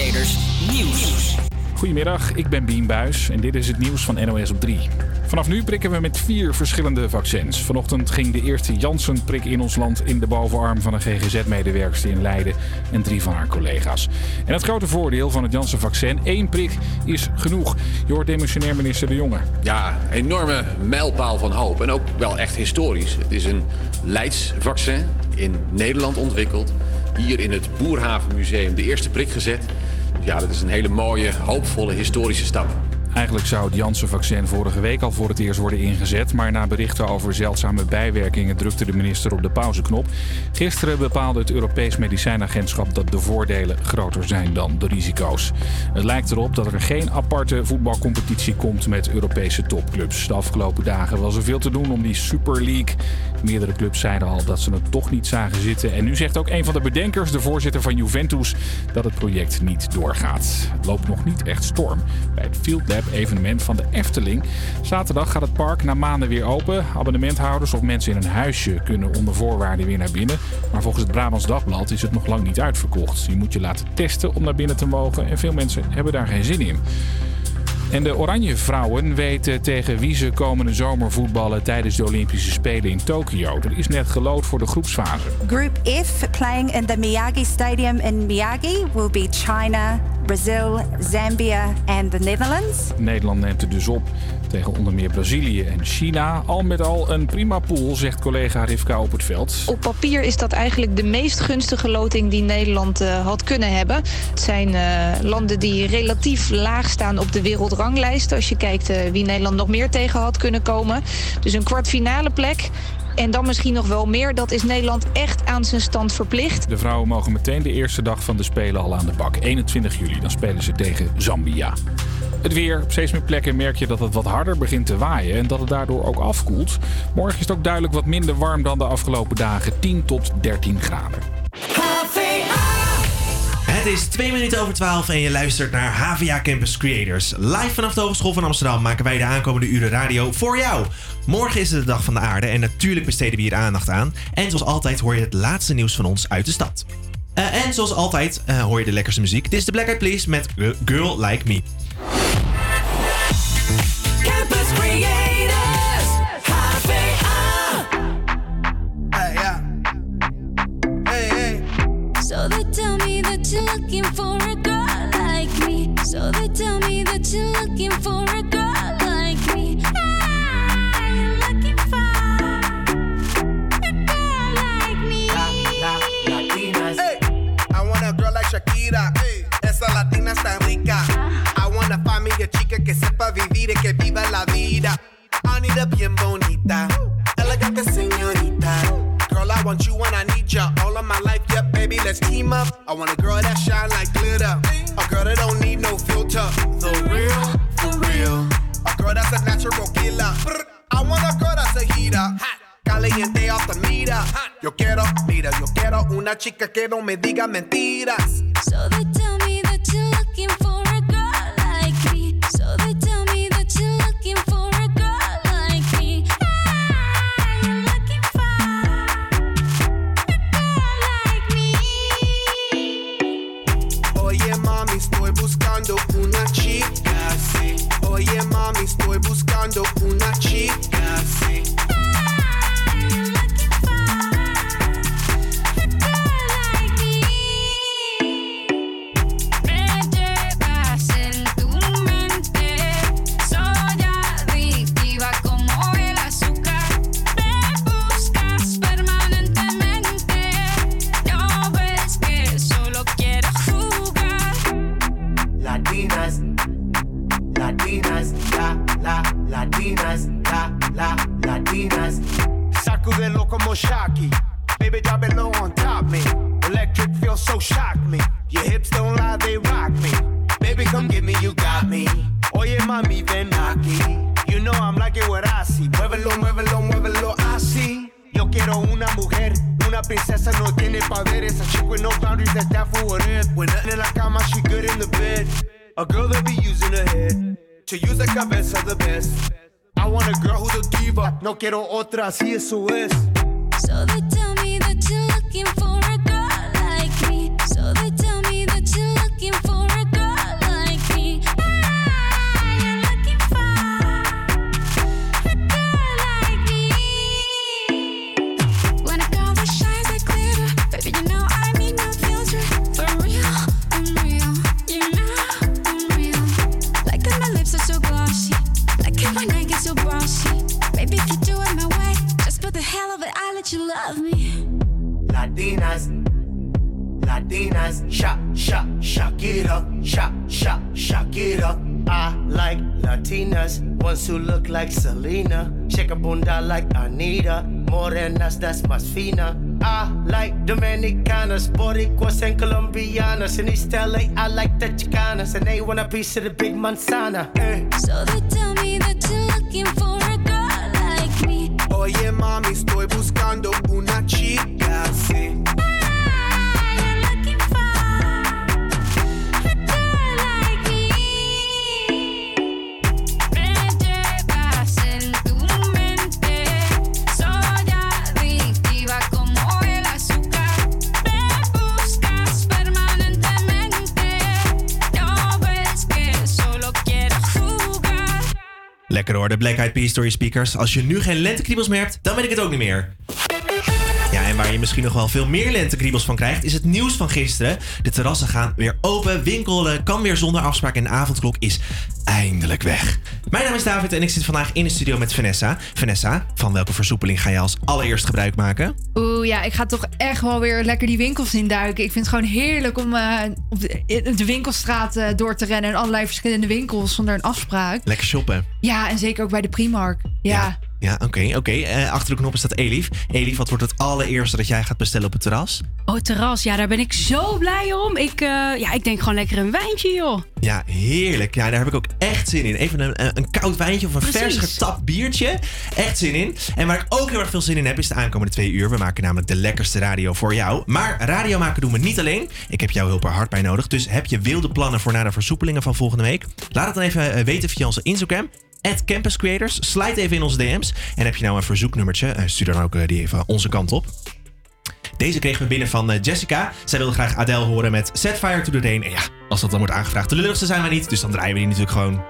Creators Nieuws. Goedemiddag, ik ben Bien Buis en dit is het nieuws van NOS op 3. Vanaf nu prikken we met vier verschillende vaccins. Vanochtend ging de eerste Janssen-prik in ons land in de bovenarm van een GGZ-medewerkster in Leiden en drie van haar collega's. En het grote voordeel van het Janssen-vaccin, één prik is genoeg. Je hoort demissionair minister De Jonge. Ja, enorme mijlpaal van hoop en ook wel echt historisch. Het is een Leids-vaccin in Nederland ontwikkeld. Hier in het Boerhavenmuseum de eerste prik gezet. Ja, dat is een hele mooie, hoopvolle historische stap. Eigenlijk zou het Janssen-vaccin vorige week al voor het eerst worden ingezet. Maar na berichten over zeldzame bijwerkingen drukte de minister op de pauzeknop. Gisteren bepaalde het Europees Medicijnagentschap dat de voordelen groter zijn dan de risico's. Het lijkt erop dat er geen aparte voetbalcompetitie komt met Europese topclubs. De afgelopen dagen was er veel te doen om die Super League. Meerdere clubs zeiden al dat ze het toch niet zagen zitten. En nu zegt ook een van de bedenkers, de voorzitter van Juventus, dat het project niet doorgaat. Het loopt nog niet echt storm bij het Field Lab evenement van de Efteling. Zaterdag gaat het park na maanden weer open. Abonnementhouders of mensen in een huisje kunnen onder voorwaarden weer naar binnen. Maar volgens het Brabants Dagblad is het nog lang niet uitverkocht. Je moet je laten testen om naar binnen te mogen en veel mensen hebben daar geen zin in. En de Oranje Vrouwen weten tegen wie ze komende zomer voetballen tijdens de Olympische Spelen in Tokio. Er is net gelood voor de groepsfase. Group F, playing in the Miyagi Stadium in Miyagi, will be China, Brazil, Zambia and the Netherlands. Nederland neemt er dus op tegen onder meer Brazilië en China. Al met al een prima pool, zegt collega Rivka op het veld. Op papier is dat eigenlijk de meest gunstige loting die Nederland uh, had kunnen hebben. Het zijn uh, landen die relatief laag staan op de wereldranglijst. Als je kijkt uh, wie Nederland nog meer tegen had kunnen komen. Dus een kwartfinale plek. En dan misschien nog wel meer. Dat is Nederland echt aan zijn stand verplicht. De vrouwen mogen meteen de eerste dag van de Spelen al aan de bak. 21 juli, dan spelen ze tegen Zambia. Het weer. Op steeds meer plekken merk je dat het wat harder begint te waaien en dat het daardoor ook afkoelt. Morgen is het ook duidelijk wat minder warm dan de afgelopen dagen. 10 tot 13 graden. Het is 2 minuten over 12 en je luistert naar HVA Campus Creators. Live vanaf de Hogeschool van Amsterdam maken wij de aankomende uren radio voor jou. Morgen is het de Dag van de Aarde en natuurlijk besteden we hier aandacht aan. En zoals altijd hoor je het laatste nieuws van ons uit de stad. Uh, en zoals altijd uh, hoor je de lekkerste muziek. Dit is de Black Eyed Peas met Girl Like Me. You're looking for a girl like me. So they tell me that you're looking for a girl like me. Ah, you're looking for a girl like me. La, la, latinas. Hey, I want a girl like Shakira. Hey. Esa latina está rica. I wanna find me a chica que sepa vivir y que viva la vida. I need a bien bonita, elegante señorita. I want you and I need ya all of my life. Yep, baby, let's team up. I want a girl that shine like glitter, a girl that don't need no filter. The real, for real. A girl that's a natural killer. I want a girl that's a heater. Hot. Caliente off the mira. Yo quiero, mira, yo quiero una chica que no me diga mentiras. So they tell me that you're Oye mami, estoy buscando No quiero otra, así eso es. Selena, shake a bunda like Anita, morenas that's más fina. I like Dominicanas, Boricuas and Colombianas. In East LA, I like the Chicanas, and they want a piece of the big manzana. Eh. So they tell me that you're looking for a girl like me. Oye mami, estoy buscando una chica de Black Eyed Peas Story Speakers. Als je nu geen lentekriebels meer hebt, dan weet ik het ook niet meer. Ja, en waar je misschien nog wel veel meer lentekriebels van krijgt, is het nieuws van gisteren. De terrassen gaan weer open, winkelen kan weer zonder afspraak en de avondklok is eindelijk weg. Mijn naam is David en ik zit vandaag in de studio met Vanessa. Vanessa, van welke versoepeling ga je als allereerst gebruik maken? Oeh, ja, ik ga toch echt wel weer lekker die winkels induiken. Ik vind het gewoon heerlijk om eh, op de, de winkelstraat eh, door te rennen... en allerlei verschillende winkels zonder een afspraak. Lekker shoppen. Ja, en zeker ook bij de Primark. Ja. Ja, oké, oké. Eh, achter de knop staat Elif. Elif, wat wordt het allereerste dat jij gaat bestellen op het terras? Oh, terras. Ja, daar ben ik zo blij om. Ik, eh, ja, ik denk gewoon lekker een wijntje, joh. Ja, heerlijk. Ja, daar heb ik ook echt zin in. Even een, een, koud wijntje of een vers getapt biertje. Echt zin in. En waar ik ook heel erg veel zin in heb, is de aankomende twee uur. We maken namelijk de lekkerste radio voor jou. Maar radio maken doen we niet alleen. Ik heb jouw hulp er hard bij nodig. Dus heb je wilde plannen voor na de versoepelingen van volgende week? Laat het dan even eh, weten via onze Instagram. Campus Creators. Slide even in onze DM's. En heb je nou een verzoeknummertje? eh, Stuur dan ook eh, die even onze kant op. Deze kregen we binnen van eh, Jessica. Zij wilde graag Adele horen met Set Fire to the Rain. En ja, als dat dan wordt aangevraagd, de lulligste zijn wij niet. Dus dan draaien we die natuurlijk gewoon.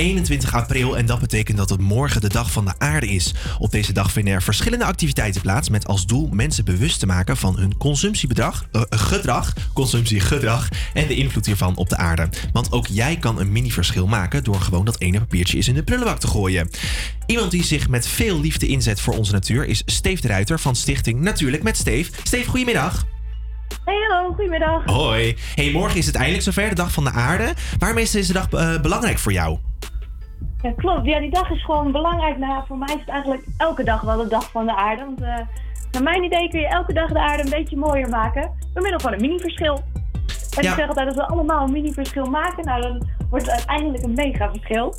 21 april en dat betekent dat het morgen de dag van de aarde is. Op deze dag vinden er verschillende activiteiten plaats met als doel mensen bewust te maken van hun consumptiebedrag, eh, gedrag, consumptiegedrag en de invloed hiervan op de aarde. Want ook jij kan een mini-verschil maken door gewoon dat ene papiertje eens in de prullenbak te gooien. Iemand die zich met veel liefde inzet voor onze natuur is Steef de Ruiter van Stichting Natuurlijk met Steef. Steef, goedemiddag. Hey, hallo, goedemiddag. Hoi. Hey, morgen is het eindelijk zover, de dag van de aarde. Waarom is deze dag eh, belangrijk voor jou? Ja, klopt. Ja, die dag is gewoon belangrijk. Nou, voor mij is het eigenlijk elke dag wel de dag van de aarde. Want eh, naar mijn idee kun je elke dag de aarde een beetje mooier maken. Door middel van een mini-verschil. En ik zeg altijd, als we allemaal een mini-verschil maken, nou, dan wordt het uiteindelijk een mega-verschil.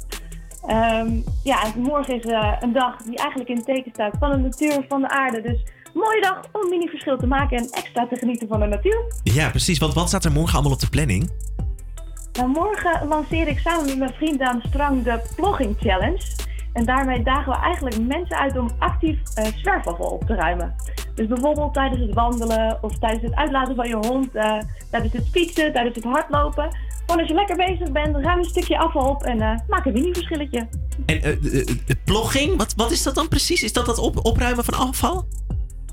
Ehm, ja, en morgen is eh, een dag die eigenlijk in het teken staat van de natuur, van de aarde. Dus mooie dag om een mini-verschil te maken en extra te genieten van de natuur. Ja, precies. Want wat staat er morgen allemaal op de planning? Nou, morgen lanceer ik samen met mijn vriend Daan Strang de Plogging Challenge. En daarmee dagen we eigenlijk mensen uit om actief eh zwerfafval op te ruimen. Dus bijvoorbeeld tijdens het wandelen of tijdens het uitlaten van je hond, eh, tijdens het fietsen, tijdens het hardlopen. Gewoon als je lekker bezig bent, ruim een stukje afval op en eh, maak een mini-verschilletje. En de, plogging, wat, wat is dat dan precies? Is dat op, opruimen van afval?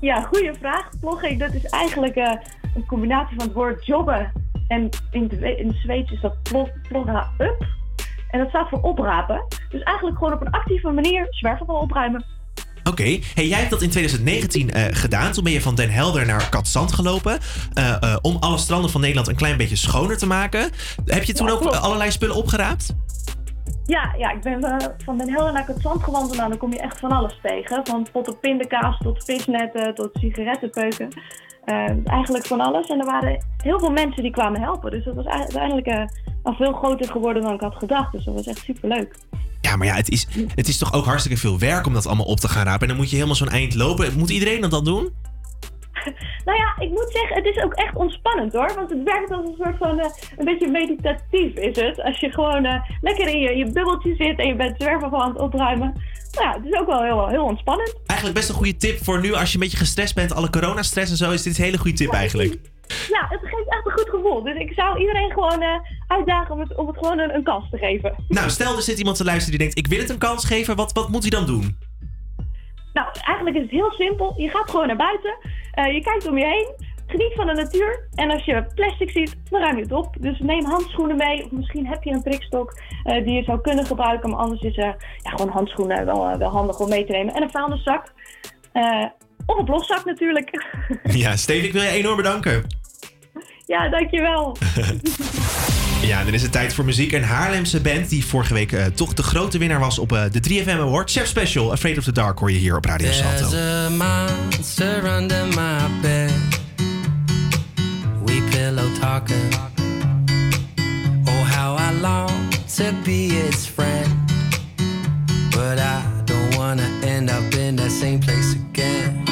Ja, goede vraag. Plogging, dat is eigenlijk een combinatie van het woord jobben. En in, de, in het Zweeds is dat plogga up. En dat staat voor oprapen. Dus eigenlijk gewoon op een actieve manier zwerfafval opruimen. Oké. Hey, jij hebt dat in 2019 eh, gedaan. Toen ben je van Den Helder naar Katzand gelopen. eh, eh, om alle stranden van Nederland een klein beetje schoner te maken. Heb je toen Ja, ook klopt. allerlei spullen opgeraapt? Ja, ja ik ben van Den Helder naar Katzand gewandeld. Nou, dan kom je echt van alles tegen. Van potten pindakaas tot visnetten tot sigarettenpeuken. Eh, eigenlijk van alles. En er waren heel veel mensen die kwamen helpen. Dus dat was uiteindelijk eh, al veel groter geworden dan ik had gedacht. Dus dat was echt superleuk. Ja, maar ja, het is, het is toch ook hartstikke veel werk om dat allemaal op te gaan rapen. En dan moet je helemaal zo'n eind lopen. Moet iedereen dat dan doen? Nou ja, ik moet zeggen, het is ook echt ontspannend hoor. Want het werkt als een soort van, eh, een beetje meditatief is het. Als je gewoon eh, lekker in je, je bubbeltje zit en je bent zwerfafval aan het opruimen. Nou ja, het is ook wel heel, heel ontspannend. Eigenlijk best een goede tip voor nu als je een beetje gestrest bent. Alle coronastress en zo is dit een hele goede tip eigenlijk. Ja, het geeft echt een goed gevoel. Dus ik zou iedereen gewoon eh, uitdagen om het, om het gewoon een, een kans te geven. Nou, stel er zit iemand te luisteren die denkt, ik wil het een kans geven. Wat, wat moet hij dan doen? Nou, eigenlijk is het heel simpel. Je gaat gewoon naar buiten. Eh, je kijkt om je heen. Geniet van de natuur. En als je plastic ziet, dan ruim je het op. Dus neem handschoenen mee. Of misschien heb je een prikstok eh, die je zou kunnen gebruiken. Maar anders is eh, ja, gewoon handschoenen wel, wel handig om mee te nemen. En een vuilniszak. Of een plofzak natuurlijk. Ja, Steven, ik wil je enorm bedanken. ja, dankjewel. Ja, dan is het tijd voor muziek. Een Haarlemse band die vorige week eh, toch de grote winnaar was op eh, de 3FM Award. Chef Special, Afraid of the Dark hoor je hier op Radio Salto. There's a monster under my bed. We pillow talking. Oh, how I long to be its friend. But I don't wanna end up in that same place again.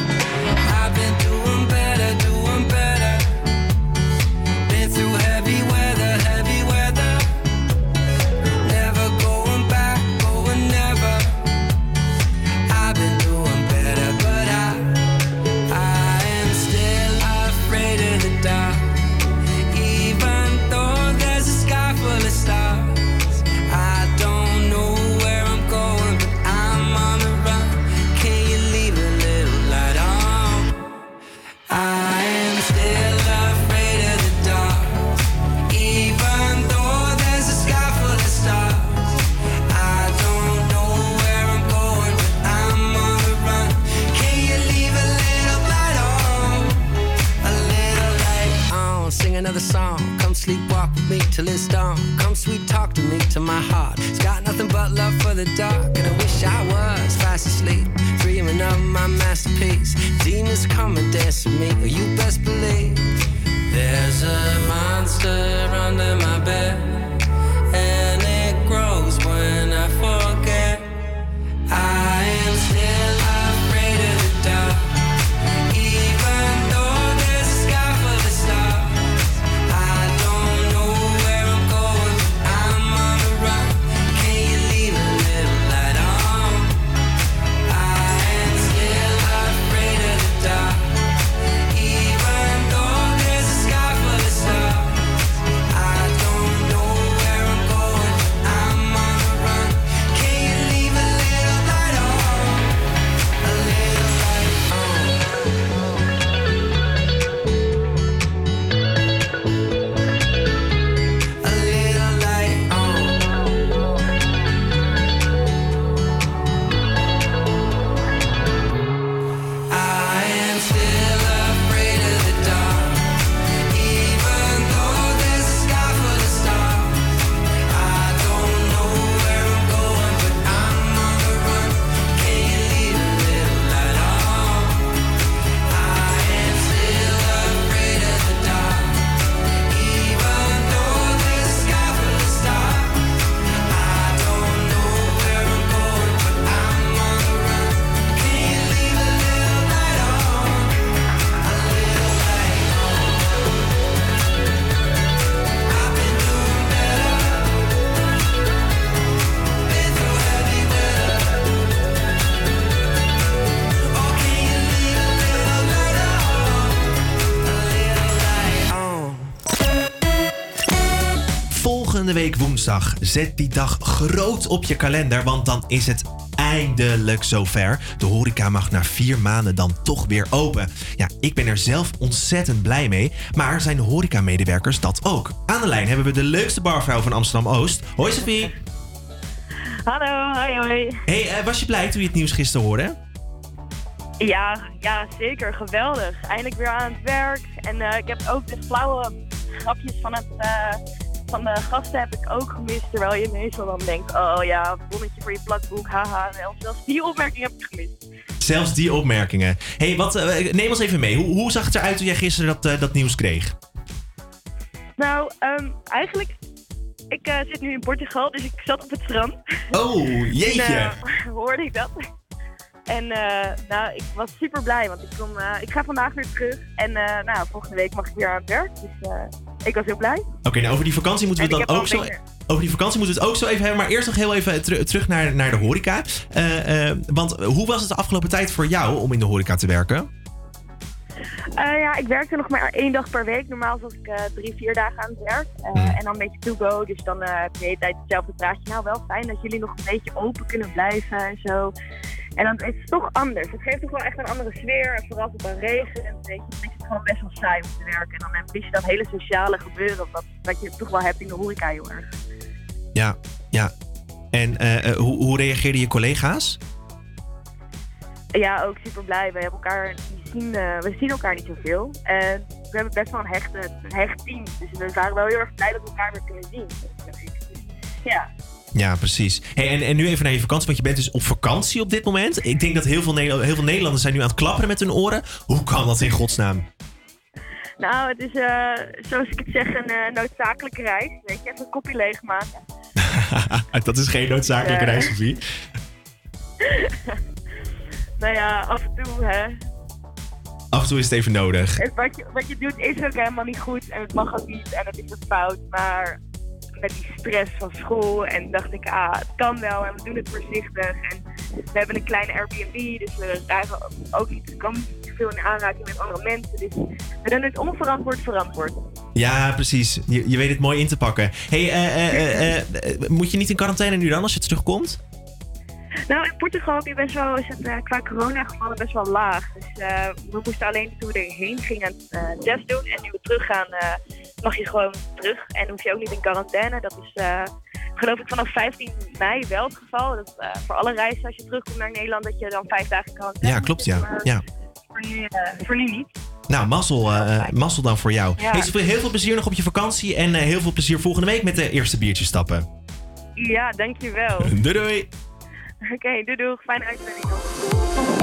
Woensdag. Zet die dag groot op je kalender, want dan is het eindelijk zover. De horeca mag na vier maanden dan toch weer open. Ja, ik ben er zelf ontzettend blij mee, maar zijn de horeca-medewerkers dat ook? Aan de lijn hebben we de leukste barvrouw van Amsterdam-Oost. Hoi Sophie. Hallo, hoi hoi. Hey, eh, was je blij toen je het nieuws gisteren hoorde? Ja, ja, zeker. Geweldig. Eindelijk weer aan het werk. En eh, ik heb ook de flauwe grapjes van, het, eh, van de gasten heb ik ook gemist. Terwijl je meestal dan denkt, oh ja, bonnetje voor je plakboek, haha. Zelfs die opmerking heb ik gemist. Zelfs die opmerkingen. hey, wat, eh, neem ons even mee. Hoe, hoe zag het eruit toen jij gisteren dat, eh, dat nieuws kreeg? Nou, ehm, eigenlijk, ik eh, zit nu in Portugal, dus ik zat op het strand. Oh, jeetje. En, eh, hoorde ik dat. En eh, nou, ik was super blij, want ik, kom, eh, ik ga vandaag weer terug. En eh, nou, volgende week mag ik weer aan het werk. Dus eh, ik was heel blij. Oké, nou over die vakantie moeten we En het dan ook zo. Over die vakantie moeten we het ook zo even hebben. Maar eerst nog heel even teru- terug naar, naar de horeca. Eh, eh, want hoe was het de afgelopen tijd voor jou om in de horeca te werken? Eh, ja, ik werkte nog maar één dag per week. Normaal was ik drie, vier dagen aan het werk. Hmm. En dan een beetje to-go. Dus dan heb je de hele tijd hetzelfde praatje. Nou, wel fijn dat jullie nog een beetje open kunnen blijven en zo. En dan is het toch anders. Het geeft toch wel echt een andere sfeer. En vooral als het dan regent, weet je, gewoon best wel saai om te werken. En dan mis je dat hele sociale gebeuren, wat, wat je toch wel hebt in de horeca heel erg. Ja, ja. En eh, eh, hoe, hoe reageerden je collega's? Ja, ook super blij. We, hebben elkaar niet zien, eh, we zien elkaar niet zoveel. En we hebben best wel een hecht, een hecht team. Dus we waren wel heel erg blij dat we elkaar weer kunnen zien. Ja. Ja, precies. Hey, en, en nu even naar je vakantie, want je bent dus op vakantie op dit moment. Ik denk dat heel veel, heel veel Nederlanders zijn nu aan het klapperen met hun oren. Hoe kan dat in godsnaam? Nou, het is, eh, zoals ik het zeg, een eh, noodzakelijke reis. Weet je, even een kopje leegmaken. dat is geen noodzakelijke Ja. reis, Sophie. nou ja, af en toe, hè. Af en toe is het even nodig. Wat je, wat je doet is ook helemaal niet goed. En het mag ook niet. En het is ook fout. Maar met die stress van school. En dacht ik, ah, het kan wel. En we doen het voorzichtig. En we hebben een kleine Airbnb. Dus we krijgen ook niet, komen veel in aanraking met andere mensen. Dus we doen het onverantwoord verantwoord. Ja, precies. Je, je weet het mooi in te pakken. Hey, eh, eh, eh, moet je niet in quarantaine nu dan als je terugkomt? Nou, in Portugal heb je best wel, is het qua coronagevallen best wel laag. Dus we moesten alleen toen we erheen gingen eh test doen. En nu we teruggaan, mag je gewoon terug. En hoef je ook niet in quarantaine. Dat is geloof ik vanaf 15 mei wel het geval. Dat, voor alle reizen als je terugkomt naar Nederland, dat je dan vijf dagen in quarantaine Ja, klopt ja. Ja. Voor, nu, eh, voor nu niet. Nou, mazzel, eh, mazzel dan voor jou. Ja. Hey, Sophie, heel veel plezier nog op je vakantie. En eh, heel veel plezier volgende week met de eerste biertjes stappen. Ja, dankjewel. Doei doei. Oké, doei doei. Fijne uitzending nog.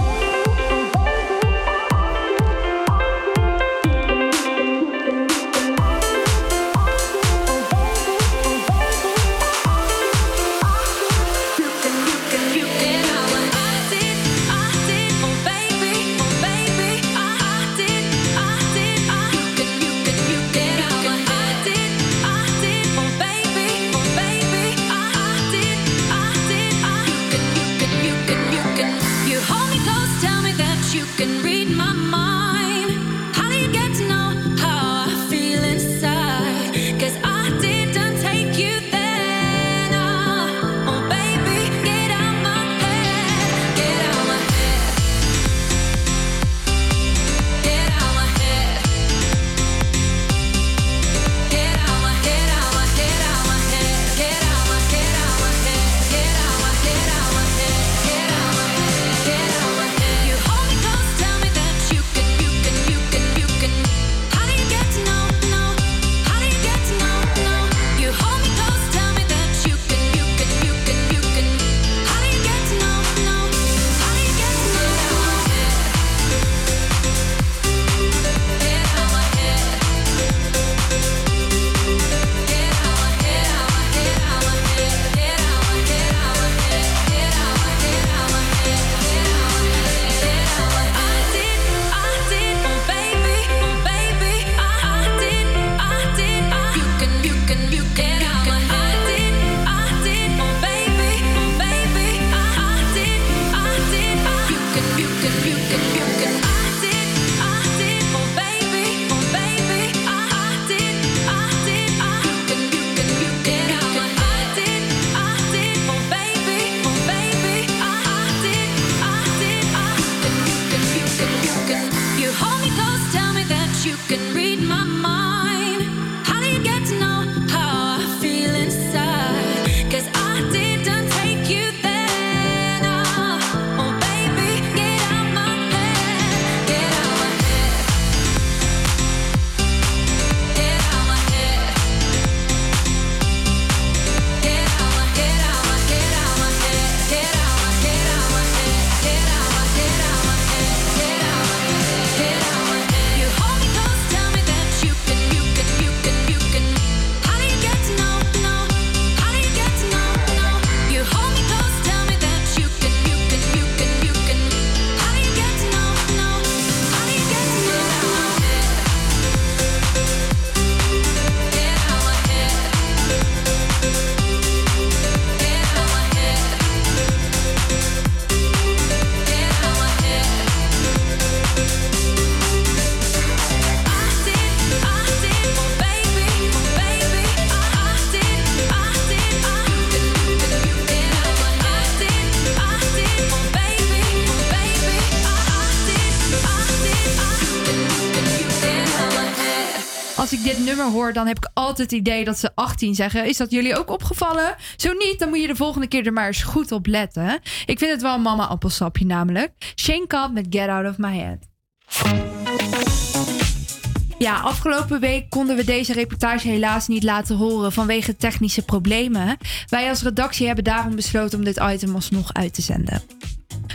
If you dan heb ik altijd het idee dat ze 18 zeggen. Is dat jullie ook opgevallen? Zo niet, dan moet je de volgende keer er maar eens goed op letten. Ik vind het wel een mama appelsapje namelijk. Shane Cobb met Get Out of My Head. Ja, afgelopen week konden we deze reportage helaas niet laten horen vanwege technische problemen. Wij als redactie hebben daarom besloten om dit item alsnog uit te zenden.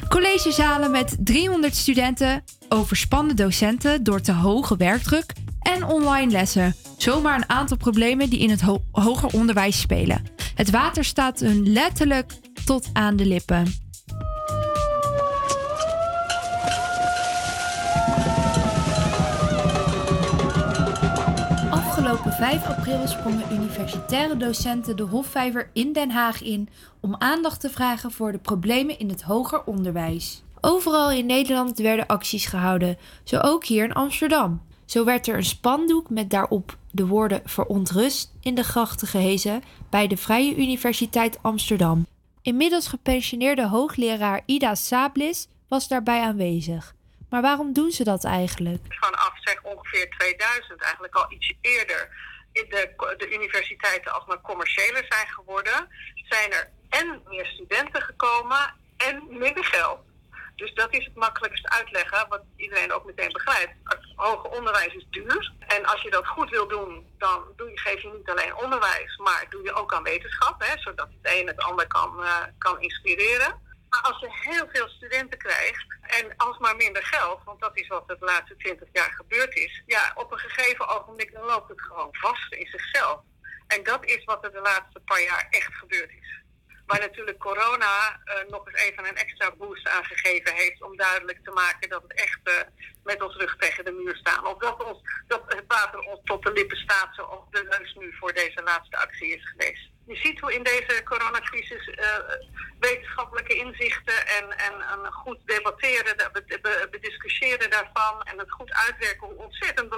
Collegezalen met 300 studenten, overspannen docenten door te hoge werkdruk en online lessen. Zomaar een aantal problemen die in het ho- hoger onderwijs spelen. Het water staat hun letterlijk tot aan de lippen. Afgelopen 5 april sprongen universitaire docenten de Hofvijver in Den Haag in om aandacht te vragen voor de problemen in het hoger onderwijs. Overal in Nederland werden acties gehouden, zo ook hier in Amsterdam. Zo werd er een spandoek met daarop de woorden verontrust in de grachten gehezen bij de Vrije Universiteit Amsterdam. Inmiddels gepensioneerde hoogleraar Ida Sablis was daarbij aanwezig. Maar waarom doen ze dat eigenlijk? vanaf zeg ongeveer 2000, eigenlijk al iets eerder, de, de universiteiten alsmaar commerciëler zijn geworden, zijn er en meer studenten gekomen en minder geld. Dus dat is het makkelijkst uitleggen, wat iedereen ook meteen begrijpt. Hoger onderwijs is duur. En als je dat goed wil doen, dan doe je, geef je niet alleen onderwijs, maar doe je ook aan wetenschap, hè, zodat het een het ander kan, eh, kan inspireren. Maar als je heel veel studenten krijgt en alsmaar minder geld, want dat is wat de laatste twintig jaar gebeurd is, ja, op een gegeven ogenblik dan loopt het gewoon vast in zichzelf. En dat is wat er de laatste paar jaar echt gebeurd is. Waar natuurlijk corona eh, nog eens even een extra boost aangegeven heeft om duidelijk te maken dat we echt eh, met ons rug tegen de muur staan. Of dat, ons, dat het water ons tot de lippen staat zoals de neus nu voor deze laatste actie is geweest. Je ziet hoe in deze coronacrisis eh, wetenschappelijke inzichten en, en, en goed debatteren, en het goed uitwerken hoe ontzettend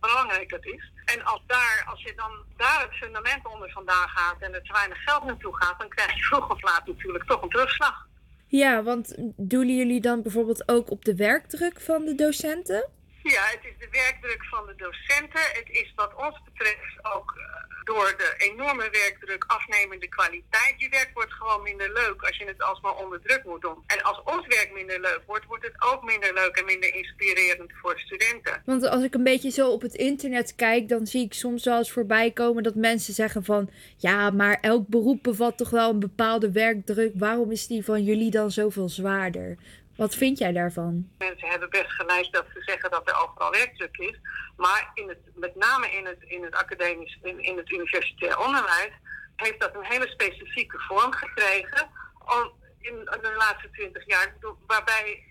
belangrijk het is. En als, daar, als je dan daar het fundament onder vandaan gaat en er te weinig geld naartoe gaat, dan krijg je vroeg of laat natuurlijk toch een terugslag. Ja, want doelen jullie dan bijvoorbeeld ook op de werkdruk van de docenten? Ja, het is de werkdruk van de docenten. Het is wat ons betreft ook eh, door de enorme werkdruk afnemende kwaliteit. Je werk wordt gewoon minder leuk als je het alsmaar onder druk moet doen. En als ons werk minder leuk wordt, wordt het ook minder leuk en minder inspirerend voor studenten. Want als ik een beetje zo op het internet kijk, dan zie ik soms wel eens voorbij komen dat mensen zeggen van... Ja, maar elk beroep bevat toch wel een bepaalde werkdruk. Waarom is die van jullie dan zoveel zwaarder? Wat vind jij daarvan? Mensen hebben best gelijk dat ze zeggen dat er overal werkdruk is. Maar in het, met name in het, in het academisch, in, in het universitair onderwijs, heeft dat een hele specifieke vorm gekregen. Om, in de laatste twintig jaar, waarbij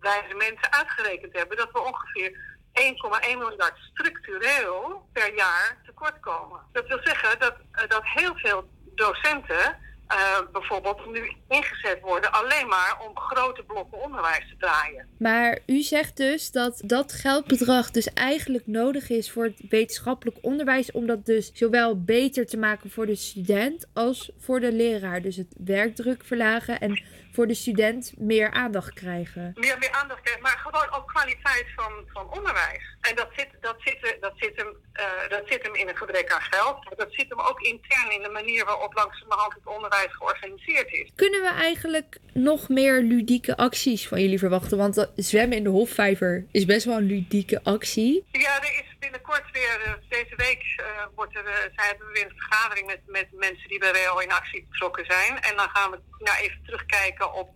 wijze mensen uitgerekend hebben dat we ongeveer 1,1 miljard structureel per jaar tekort komen. Dat wil zeggen dat, eh, dat heel veel docenten eh, bijvoorbeeld nu ingezet worden alleen maar om grote blokken onderwijs te draaien. Maar u zegt dus dat dat geldbedrag dus eigenlijk nodig is voor het wetenschappelijk onderwijs... om dat dus zowel beter te maken voor de student als voor de leraar. Dus het werkdruk verlagen en voor de student meer aandacht krijgen. meer, meer aandacht krijgt, maar gewoon ook kwaliteit van, van onderwijs. En dat zit, dat, zit, dat, zit hem, eh, dat zit hem in een gebrek aan geld. maar Dat zit hem ook intern in de manier waarop langzamerhand het onderwijs georganiseerd is. Kunnen we eigenlijk nog meer ludieke acties van jullie verwachten? Want dat zwemmen in de Hofvijver is best wel een ludieke actie. Ja, er is binnenkort weer, eh, deze week eh, wordt er, eh, zij hebben we weer een vergadering met, met mensen die bij WO in actie betrokken zijn. En dan gaan we nou, even terugkijken op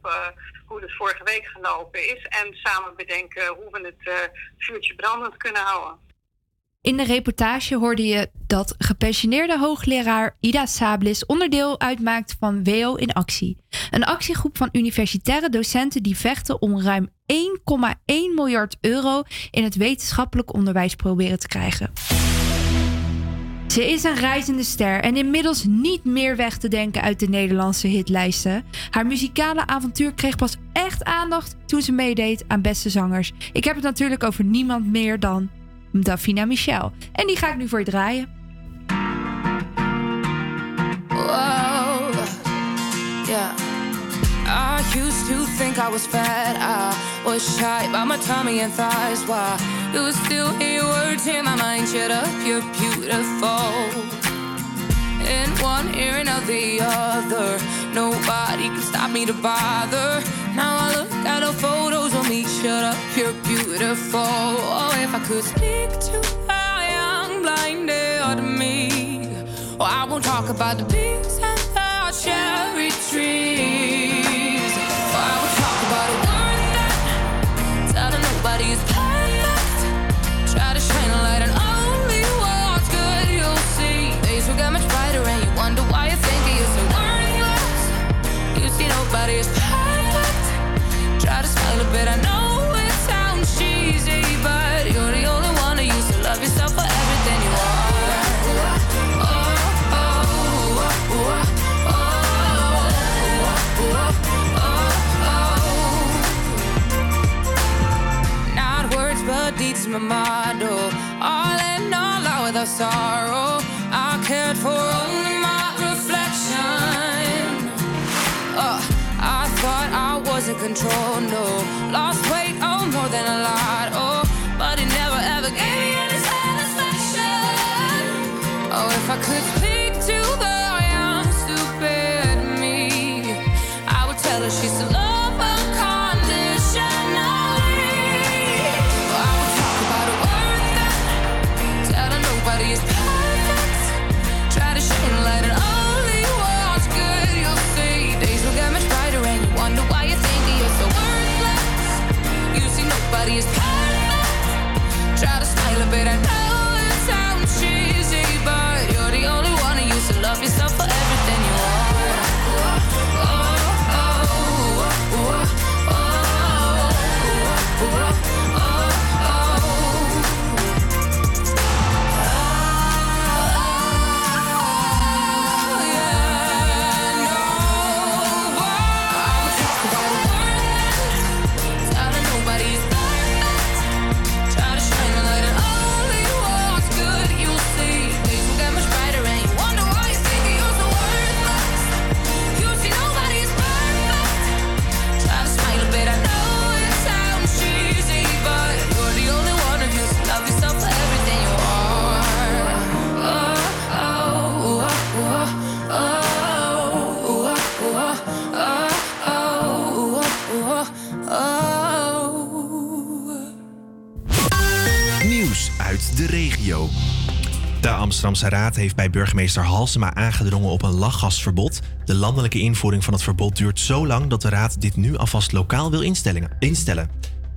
hoe het vorige week gelopen is. En samen bedenken hoe we het vuurtje brandend kunnen houden. In de reportage hoorde je dat gepensioneerde hoogleraar Ida Sablis onderdeel uitmaakt van WO in actie. Een actiegroep van universitaire docenten die vechten om ruim 1,1 miljard euro in het wetenschappelijk onderwijs proberen te krijgen. Ze is een reizende ster en inmiddels niet meer weg te denken uit de Nederlandse hitlijsten. Haar muzikale avontuur kreeg pas echt aandacht toen ze meedeed aan Beste Zangers. Ik heb het natuurlijk over niemand meer dan Davina Michel. En die ga ik nu voor je draaien. Whoa, yeah. I used to think I was fat. I was shy by my tummy and thighs. Why Do still hear words in my mind? Shut up, you're beautiful. In one ear and out the other. Nobody can stop me to bother. Now I look at the photos of me. Shut up, you're beautiful. Oh, if I could speak to a young blinded me. Oh, I won't talk about the peaks and the cherry trees. Motto. All in all, out without sorrow. I cared for only my reflection. Uh, I thought I was in control, no. Lost weight, oh, more than a lot, oh. But it never ever gave me any satisfaction. Oh, if I could Amsterdamse Raad heeft bij burgemeester Halsema aangedrongen op een lachgasverbod. De landelijke invoering van het verbod duurt zo lang dat de Raad dit nu alvast lokaal wil instellen.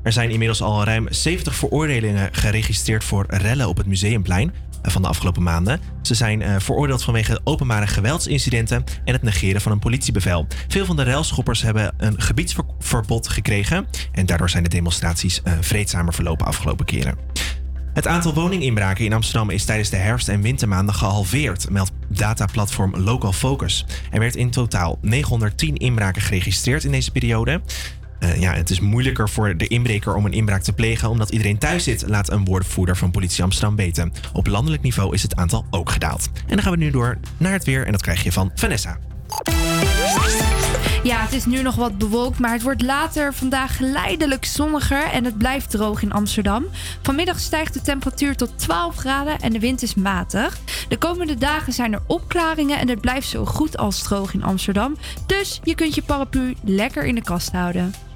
Er zijn inmiddels al ruim 70 veroordelingen geregistreerd voor rellen op het Museumplein eh, van de afgelopen maanden. Ze zijn eh, veroordeeld vanwege openbare geweldsincidenten en het negeren van een politiebevel. Veel van de relschoppers hebben een gebiedsverbod gekregen en daardoor zijn de demonstraties eh, vreedzamer verlopen afgelopen keren. Het aantal woninginbraken in Amsterdam is tijdens de herfst- en wintermaanden gehalveerd, meldt dataplatform Local Focus. Er werd in totaal 910 inbraken geregistreerd in deze periode. Eh, ja, het is moeilijker voor de inbreker om een inbraak te plegen omdat iedereen thuis zit, laat een woordvoerder van politie Amsterdam weten. Op landelijk niveau is het aantal ook gedaald. En dan gaan we nu door naar het weer en dat krijg je van Vanessa. Ja, het is nu nog wat bewolkt, maar het wordt later vandaag geleidelijk zonniger en het blijft droog in Amsterdam. Vanmiddag stijgt de temperatuur tot 12 graden en de wind is matig. De komende dagen zijn er opklaringen en het blijft zo goed als droog in Amsterdam. Dus je kunt je paraplu lekker in de kast houden.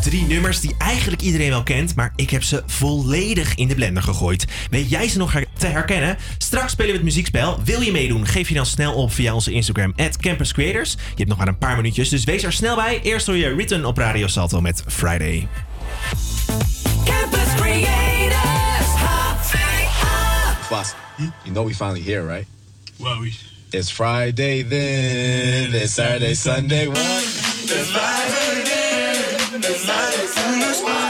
Drie nummers die eigenlijk iedereen wel kent, maar ik heb ze volledig in de blender gegooid. Weet jij ze nog her- te herkennen? Straks spelen we het muziekspel. Wil je meedoen? Geef je dan snel op via onze Instagram, @campuscreators. Je hebt nog maar een paar minuutjes, dus wees er snel bij. Eerst hoor je Written op Radio Salto met Friday. Campus Creators. Boss, you know we finally here, right? Well, we. It's Friday then. It's Saturday, Sunday. What? It's. in the night.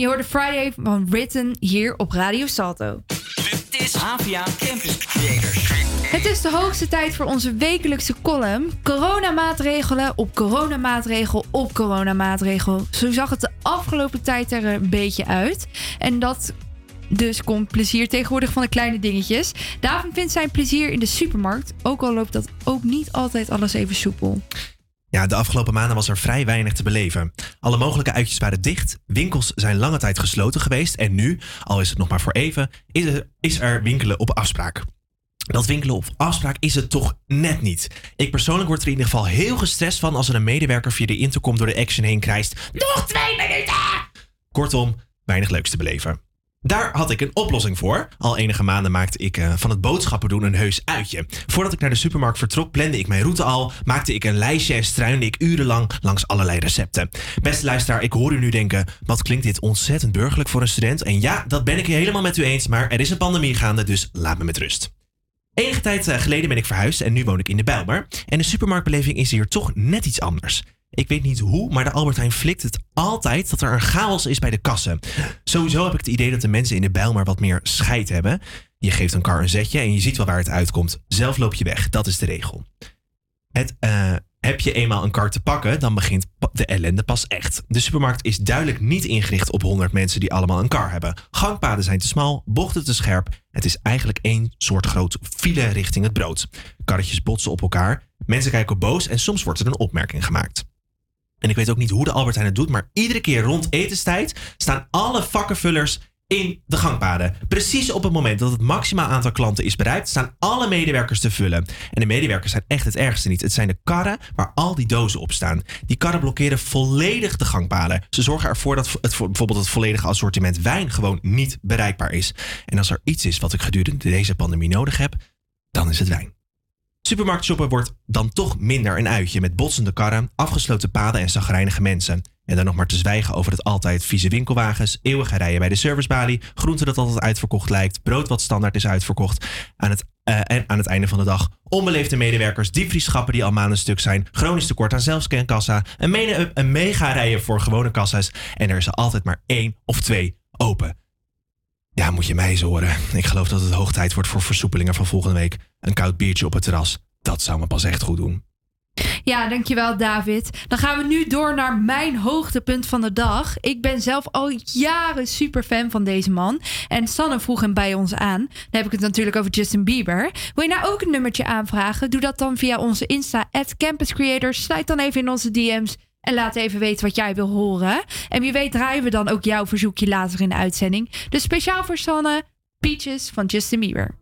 Je hoorde Friday van Written hier op Radio Salto. Dit is Havia Campus Creators. Het is de hoogste tijd voor onze wekelijkse column. Coronamaatregelen op coronamaatregel op coronamaatregel. Zo zag het de afgelopen tijd er een beetje uit. En dat dus komt plezier tegenwoordig van de kleine dingetjes. David vindt zijn plezier in de supermarkt. Ook al loopt dat ook niet altijd alles even soepel. Ja, de afgelopen maanden was er vrij weinig te beleven. Alle mogelijke uitjes waren dicht, winkels zijn lange tijd gesloten geweest en nu, al is het nog maar voor even, is er, is er winkelen op afspraak. Dat winkelen op afspraak is het toch net niet. Ik persoonlijk word er in ieder geval heel gestrest van als er een medewerker via de intercom door de action heen krijst. Nog twee minuten! Kortom, weinig leuks te beleven. Daar had ik een oplossing voor. Al enige maanden maakte ik eh, van het boodschappen doen een heus uitje. Voordat ik naar de supermarkt vertrok, plande ik mijn route al, maakte ik een lijstje en struinde ik urenlang langs allerlei recepten. Beste luisteraar, ik hoor u nu denken: wat klinkt dit ontzettend burgerlijk voor een student? En ja, dat ben ik helemaal met u eens, maar er is een pandemie gaande, dus laat me met rust. Enige tijd eh, geleden ben ik verhuisd en nu woon ik in de Bijlmer. En de supermarktbeleving is hier toch net iets anders. Ik weet niet hoe, maar de Albert Heijn flikt het altijd dat er een chaos is bij de kassen. Sowieso heb ik het idee dat de mensen in de Bijlmer wat meer scheid hebben. Je geeft een kar een zetje en je ziet wel waar het uitkomt. Zelf loop je weg, dat is de regel. Het, eh, heb je eenmaal een kar te pakken, dan begint de ellende pas echt. De supermarkt is duidelijk niet ingericht op 100 mensen die allemaal een kar hebben. Gangpaden zijn te smal, bochten te scherp. Het is eigenlijk één soort groot file richting het brood. Karretjes botsen op elkaar, mensen kijken boos en soms wordt er een opmerking gemaakt. En ik weet ook niet hoe de Albert Heijn het doet, maar iedere keer rond etenstijd staan alle vakkenvullers in de gangpaden. Precies op het moment dat het maximaal aantal klanten is bereikt, staan alle medewerkers te vullen. En de medewerkers zijn echt het ergste niet. Het zijn de karren waar al die dozen op staan. Die karren blokkeren volledig de gangpaden. Ze zorgen ervoor dat het, bijvoorbeeld het volledige assortiment wijn gewoon niet bereikbaar is. En als er iets is wat ik gedurende deze pandemie nodig heb, dan is het wijn. Supermarktshoppen wordt dan toch minder een uitje met botsende karren, afgesloten paden en zagrijnige mensen. En dan nog maar te zwijgen over het altijd vieze winkelwagens, eeuwige rijen bij de servicebalie, groente dat altijd uitverkocht lijkt, brood wat standaard is uitverkocht. Aan het, eh, en aan het einde van de dag onbeleefde medewerkers, diepvrieschappen die al maanden stuk zijn, chronisch tekort aan zelfscankassa, een, mene- een mega rijen voor gewone kassa's en er is er altijd maar één of twee open. Ja, moet je mij eens horen. Ik geloof dat het hoog tijd wordt voor versoepelingen van volgende week. Een koud biertje op het terras. Dat zou me pas echt goed doen. Ja, dankjewel David. Dan gaan we nu door naar mijn hoogtepunt van de dag. Ik ben zelf al jaren super fan van deze man. En Sanne vroeg hem bij ons aan. Dan heb ik het natuurlijk over Justin Bieber. Wil je nou ook een nummertje aanvragen? Doe dat dan via onze Insta, at Campus Creators. Sluit dan even in onze DM's. En laat even weten wat jij wil horen. En wie weet draaien we dan ook jouw verzoekje later in de uitzending. Dus speciaal voor Sanne, Peaches van Justin Bieber.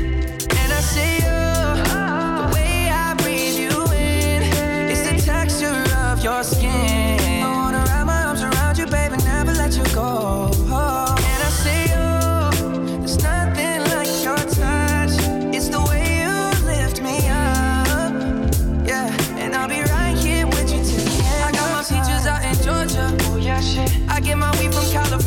Get my weed from California.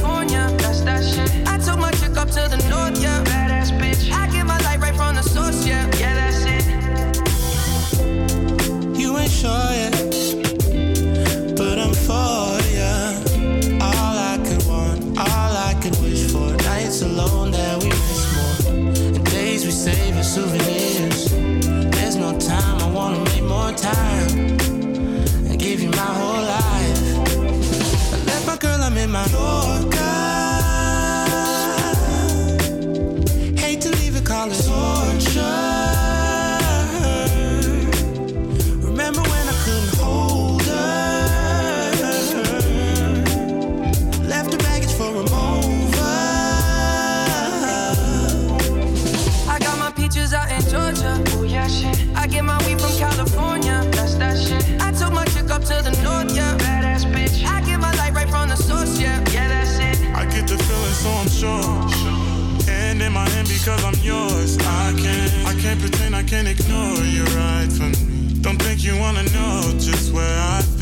Because I'm yours. I can't, I can't pretend, I can't ignore you right from me. Don't think you wanna know just where I've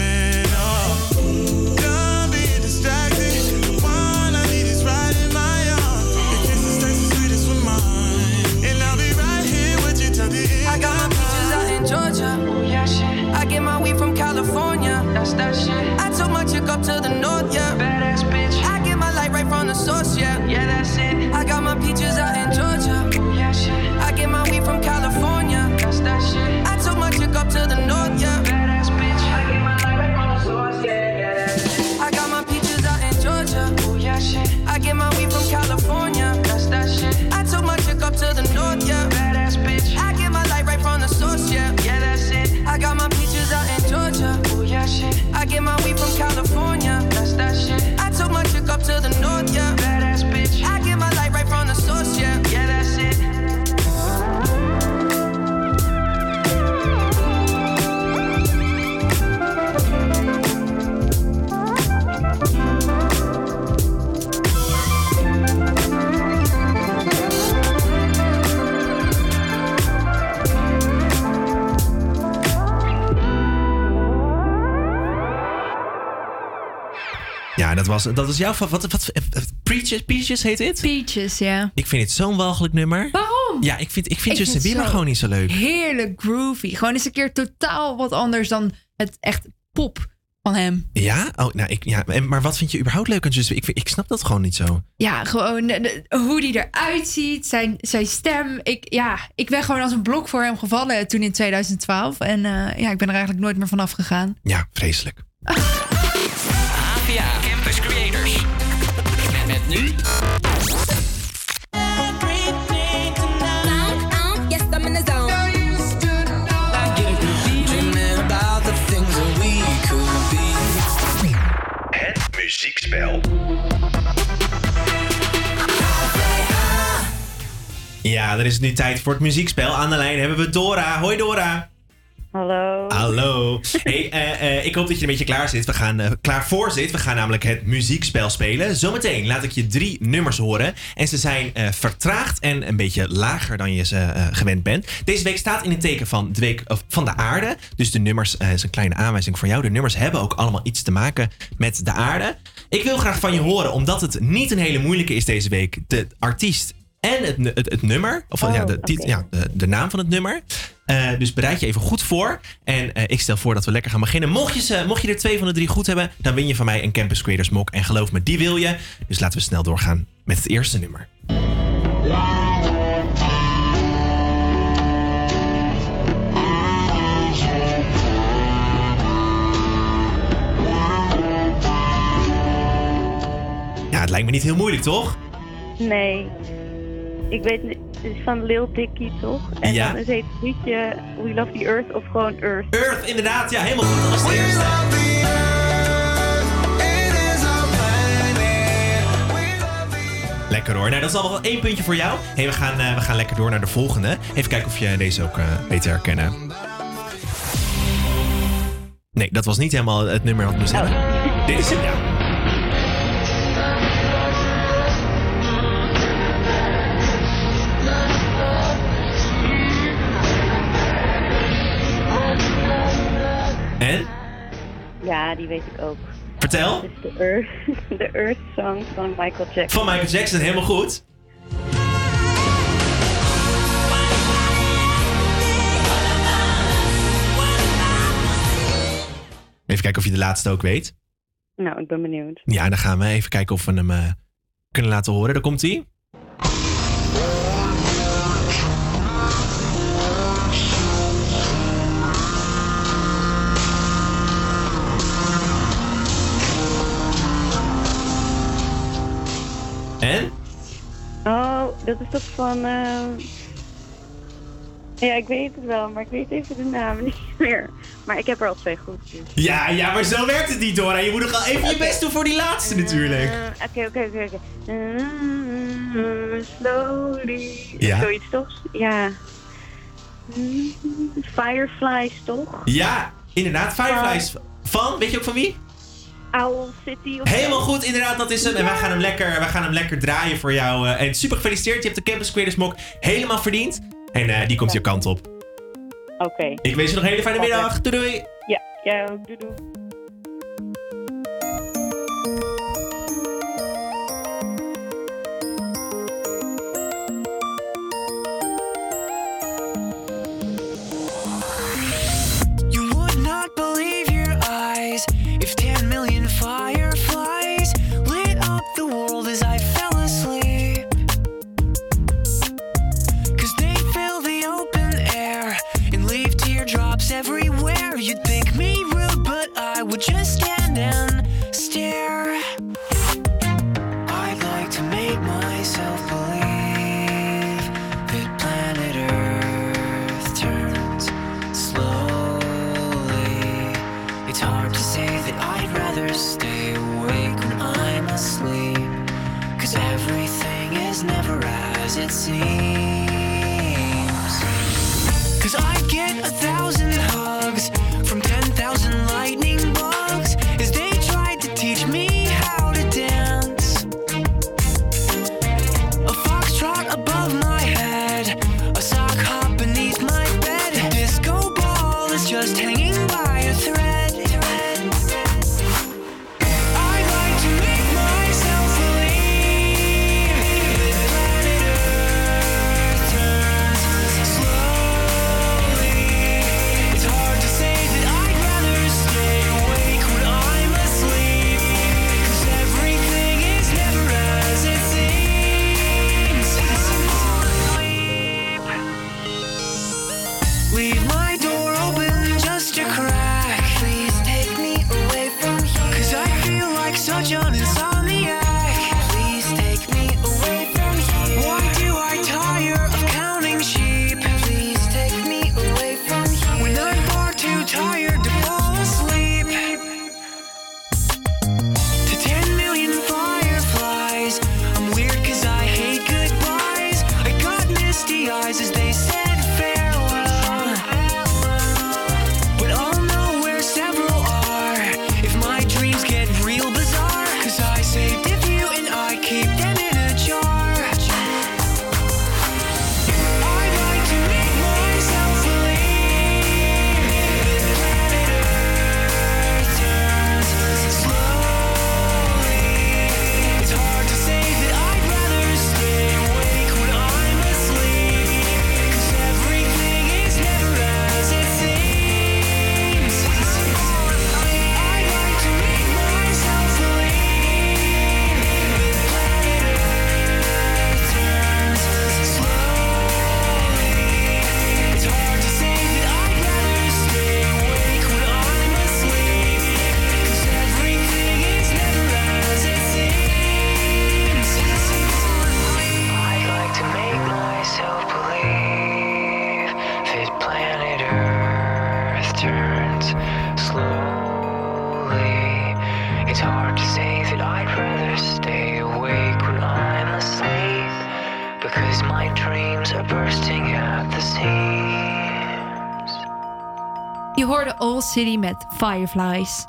was, dat was jouw wat, wat, eh, eh, Peaches, Peaches heet dit? Peaches, ja. Ik vind het zo'n walgelijk nummer. Waarom? Ja, ik vind, ik vind Ik Justin Bieber gewoon niet zo leuk. Heerlijk groovy. Gewoon eens een keer totaal wat anders dan het echt pop van hem. Ja? Oh, nou, ik, ja. en- Maar wat vind je überhaupt leuk aan Justin Ik, vind- ik snap dat gewoon niet zo. Ja, gewoon de- de- hoe die eruit ziet, zijn, zijn stem. Ik, ja, ik ben gewoon als een blok voor hem gevallen toen in 2012. En eh, ja, ik ben er eigenlijk nooit meer vanaf gegaan. Ja, vreselijk. APA could be. Het muziekspel. Ja, dan is het nu tijd voor het muziekspel. Aan de lijn hebben we Dora. Hoi Dora. Hallo. Hallo. Hey, eh, eh, ik hoop dat je een beetje klaar zit. We gaan eh, klaar voor zit. We gaan namelijk het muziekspel spelen. Zometeen laat ik je drie nummers horen. En ze zijn vertraagd en een beetje lager dan je ze gewend bent. Deze week staat in het teken van de, week, of van de aarde. Dus de nummers is een kleine aanwijzing voor jou. De nummers hebben ook allemaal iets te maken met de aarde. Ik wil graag van je horen, omdat het niet een hele moeilijke is deze week. De artiest en het, het, het nummer. Of ja, de, tit- ja, de, de naam van het nummer. Eh, dus bereid je even goed voor. En eh, ik stel voor dat we lekker gaan beginnen. Mocht je, mocht je er twee van de drie goed hebben, dan win je van mij een Campus Creators Mok. En geloof me, die wil je. Dus laten we snel doorgaan met het eerste nummer. Ja, het lijkt me niet heel moeilijk, toch? Nee. Ik weet niet, het is van Lil Dicky toch? En Ja. dan is het liedje We Love the Earth of gewoon Earth. Earth, inderdaad. Ja, helemaal goed. Dat was de eerste. Lekker hoor. Nou, dat is al wel één puntje voor jou. Hey, we, gaan, eh, we gaan lekker door naar de volgende. Even kijken of je deze ook eh weet te herkennen. Nee, dat was niet helemaal het nummer wat moest hebben. Dit is hem, ja. Ja, die weet ik ook. Vertel. Is de Earth, de Earth Song van Michael Jackson. Van Michael Jackson, helemaal goed. Even kijken of je de laatste ook weet. Nou, ik ben benieuwd. Ja, dan gaan we even kijken of we hem eh, kunnen laten horen. Daar komt hij. Oh, dat is toch van... eh, Ja, ik weet het wel, maar ik weet even de naam niet meer. Maar ik heb er al twee goed. dus. Ja, ja, maar zo werkt het niet, Dora. Je moet nog wel even je best doen voor die laatste natuurlijk. Eh, Oké, oké, oké. Mm, Slowly. Ja. Zoiets toch? Ja. Mm, Fireflies toch? Ja, inderdaad. Fireflies. Van, weet je ook van wie? Owl City of zo? Helemaal goed, inderdaad, dat is hem. En wij gaan hem lekker, wij gaan hem lekker draaien voor jou. eh, En super gefeliciteerd, je hebt de Campus Creators Mok helemaal verdiend. En eh, die komt je kant op. Oké. Ik wens je nog een hele fijne middag. Doei doei. Ja, ja, doei doei. City met Fireflies.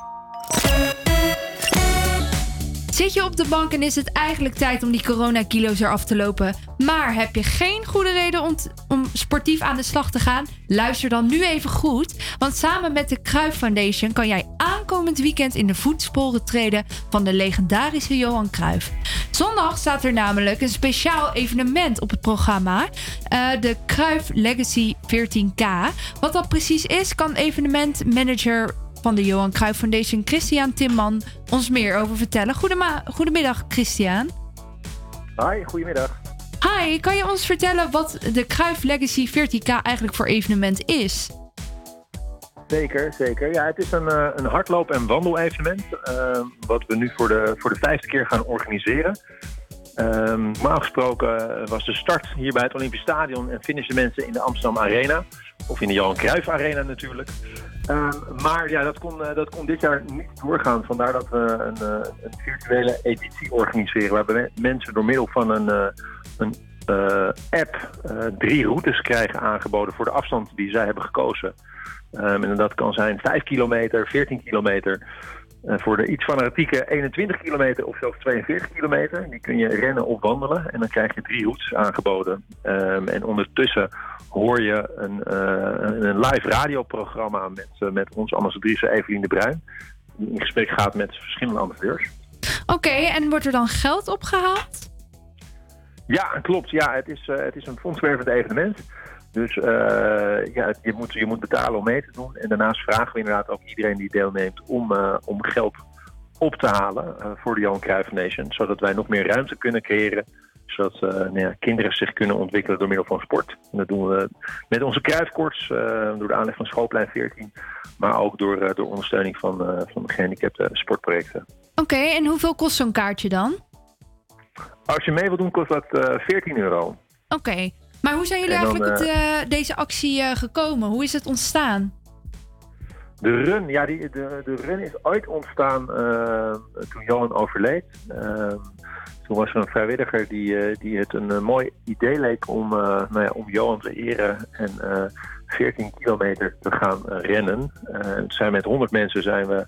Zit je op de bank en is het eigenlijk tijd om die coronakilo's eraf te lopen, maar heb je geen goede reden om, sportief aan de slag te gaan? Luister dan nu even goed, want samen met de Kruif Foundation kan jij aankomend weekend in de voetsporen treden van de legendarische Johan Cruijff. Zondag staat er namelijk een speciaal evenement op het programma, eh, de Cruijff Legacy 14K. Wat dat precies is, kan evenementmanager van de Johan Cruijff Foundation, Christian Timman, ons meer over vertellen. Goedemiddag, Christian. Hi, goedemiddag. Hi, kan je ons vertellen wat de Cruijff Legacy 14K eigenlijk voor evenement is? Zeker, zeker. Ja, het is een, eh, een hardloop- en wandelevenement. eh, wat we nu voor de, voor de vijfde keer gaan organiseren. Ehm, normaal gesproken eh, was de start hier bij het Olympisch Stadion en finishen mensen in de Amsterdam Arena. Of in de Johan Cruijff Arena natuurlijk. Ehm, maar ja, dat kon, dat kon dit jaar niet doorgaan. Vandaar dat we een, een virtuele editie organiseren. Waarbij me- mensen door middel van een, een app drie routes krijgen aangeboden voor de afstand die zij hebben gekozen. Ehm, en dat kan zijn 5 kilometer, 14 kilometer. Eh, voor de iets fanatieke 21 kilometer of zelfs 42 kilometer. Die kun je rennen of wandelen. En dan krijg je drie routes aangeboden. Ehm, en ondertussen hoor je een, eh, een een live radioprogramma met, eh, met onze ambassadrice Evelien de Bruin. Die in gesprek gaat met verschillende ambassadeurs. Oké, en wordt er dan geld opgehaald? Ja, klopt. Ja, het is, het is een fondswervend evenement. Dus eh, ja, je, moet, je moet betalen om mee te doen. En daarnaast vragen we inderdaad ook iedereen die deelneemt om, eh, om geld op te halen eh, voor de Johan Cruijff Nation. Zodat wij nog meer ruimte kunnen creëren. Zodat nou ja, kinderen zich kunnen ontwikkelen door middel van sport. En dat doen we met onze Cruijffkorts, eh, door de aanleg van Schoolplein 14. Maar ook door, door ondersteuning van, van de gehandicapte sportprojecten. Oké, en hoeveel kost zo'n kaartje dan? Als je mee wilt doen, kost dat eh 14 euro. Oké, maar hoe zijn jullie dan, eigenlijk het, eh, eh, deze actie eh, gekomen? Hoe is het ontstaan? De run, ja, die, de, de run is ooit ontstaan toen Johan overleed. Ehm, toen was er een vrijwilliger die, die het een mooi idee leek om, nou ja, om Johan te eren en eh 14 kilometer te gaan rennen. Het zijn met 100 mensen zijn we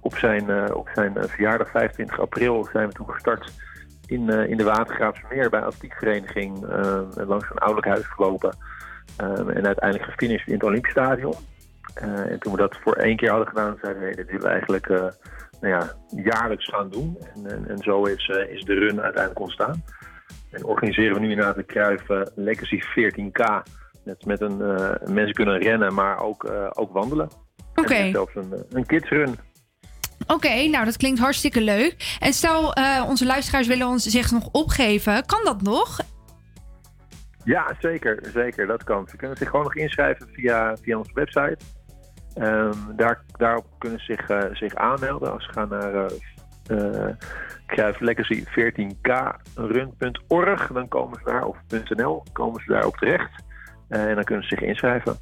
op zijn, op zijn verjaardag 25 april zijn we toen gestart in, eh, in de Watergraafsmeer bij atletiekvereniging eh, langs een ouderlijk huis gelopen. Ehm, en uiteindelijk gefinished in het Olympisch Stadion. Eh, en toen we dat voor één keer hadden gedaan, zeiden we, hey, dit willen we eigenlijk eh, nou ja, jaarlijks gaan doen. En, en, en zo is, eh, is de run uiteindelijk ontstaan. En organiseren we nu inderdaad de eh, Legacy 14K. Met, met een, eh, mensen kunnen rennen, maar ook, eh, ook wandelen. Oké. En zelfs een, eh, een kidsrun. Oké, nou dat klinkt hartstikke leuk. En stel, eh, onze luisteraars willen ons zich nog opgeven. Kan dat nog? Ja, zeker, zeker. Dat kan. Ze kunnen zich gewoon nog inschrijven via, via onze website. Ehm, daar, daarop kunnen ze zich, eh, zich aanmelden. Als ze gaan naar Cruijff Legacy 14krun.org, dan komen ze daar, of .nl, komen ze daarop terecht. Eh, en dan kunnen ze zich inschrijven.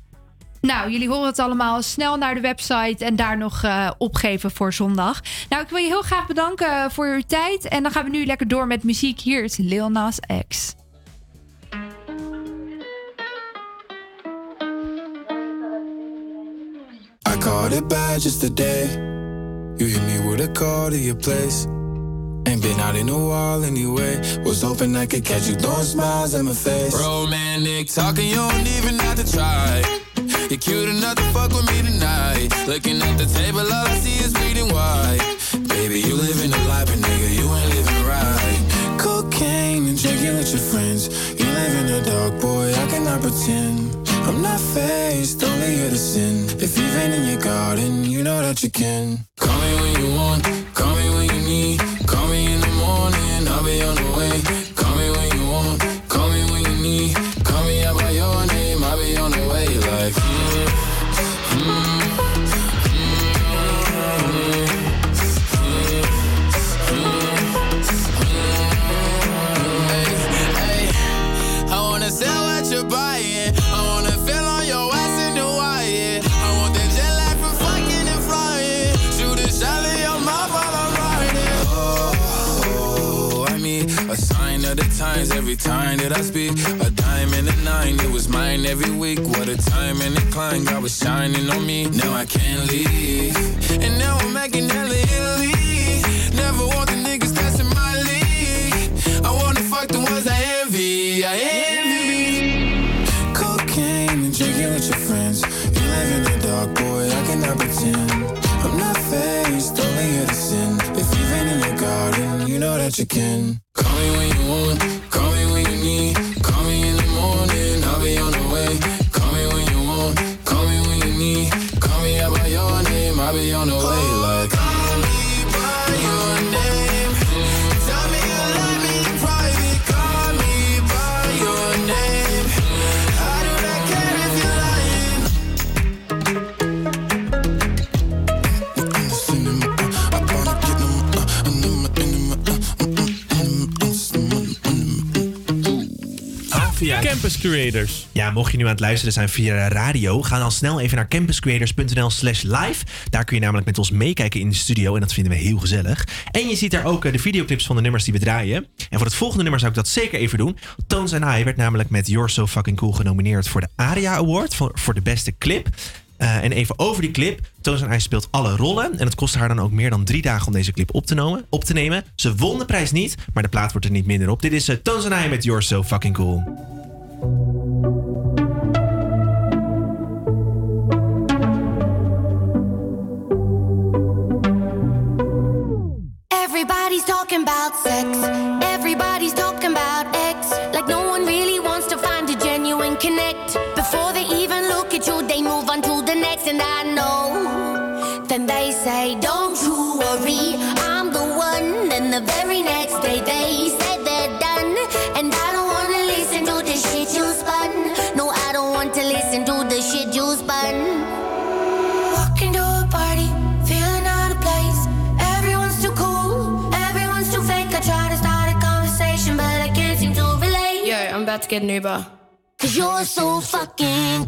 Nou, jullie horen het allemaal. Snel naar de website en daar nog eh, opgeven voor zondag. Nou, ik wil je heel graag bedanken voor uw tijd. En dan gaan we nu lekker door met muziek. Hier is Lil Nas X. I caught it bad just today. You hit me with a call to your place. Ain't been out in a while anyway. Was hoping I could catch you throwing smiles at my face. Romantic talking, you don't even have to try. You're cute enough to fuck with me tonight. Looking at the table, all I see is bleeding white. Baby, you living a life, but nigga, you ain't living right. Cocaine and drinking with your friends. You live in the dark, boy, I cannot pretend. I'm not faced, only here to sin. If you've been in your garden, you know that you can. Call me when you want, call me when you need. Call me in the morning, I'll be on the way. Times, every time that I speak. A dime and a nine, it was mine every week. What a time and a climb, God was shining on me. Now I can't leave. And now I'm making hella Italy. Never want the niggas in my league. I wanna fuck the ones I envy. I envy. Cocaine and drinking with your friends. You live in the dark, boy, I cannot pretend. I'm not faced, only here know that you can. Call me when you want, call me when you need. Campus Creators. Ja, mocht je nu aan het luisteren zijn via radio, ga dan snel even naar campuscreators.nl slash live. Daar kun je namelijk met ons meekijken in de studio en dat vinden we heel gezellig. En je ziet daar ook eh, de videoclips van de nummers die we draaien. En voor het volgende nummer zou ik dat zeker even doen. Tones and I werd namelijk met You're So Fucking Cool genomineerd voor de ARIA Award voor, voor de beste clip. Eh, en even over die clip. Toons en I speelt alle rollen. En het kostte haar dan ook meer dan drie dagen om deze clip op te, nemen, op te nemen. Ze won de prijs niet, maar de plaat wordt er niet minder op. Dit is uh, Toons en I met You're So Fucking Cool. Everybody's talking about sex. They say, Don't you worry, I'm the one. Then the very next day, they say they're done. And I don't wanna listen to the shit you spun. No, I don't want to listen to the shit you spun. Walking to a party, feeling out of place. Everyone's too cool, everyone's too fake. I try to start a conversation, but I can't seem to relate. Yo, I'm about to get an Uber. Cause you're so fucking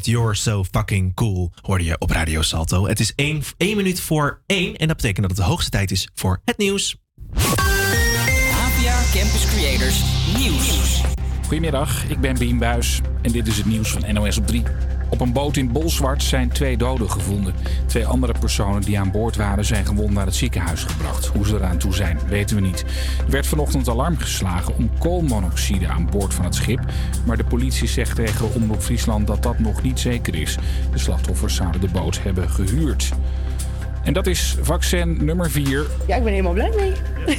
met You're So Fucking Cool hoorde je op Radio Salto. Het is 1 minuut voor 1 en dat betekent dat het de hoogste tijd is voor het nieuws. APA Campus Creators Nieuws. Goedemiddag, ik ben Bien Buis en dit is het nieuws van NOS op 3. Op een boot in Bolzwart zijn twee doden gevonden. Twee andere personen die aan boord waren zijn gewond naar het ziekenhuis gebracht. Hoe ze eraan toe zijn, weten we niet. Er werd vanochtend alarm geslagen om koolmonoxide aan boord van het schip. Maar de politie zegt tegen Omroep Friesland dat dat nog niet zeker is. De slachtoffers zouden de boot hebben gehuurd. En dat is vaccin nummer 4. Ja, ik ben helemaal blij mee.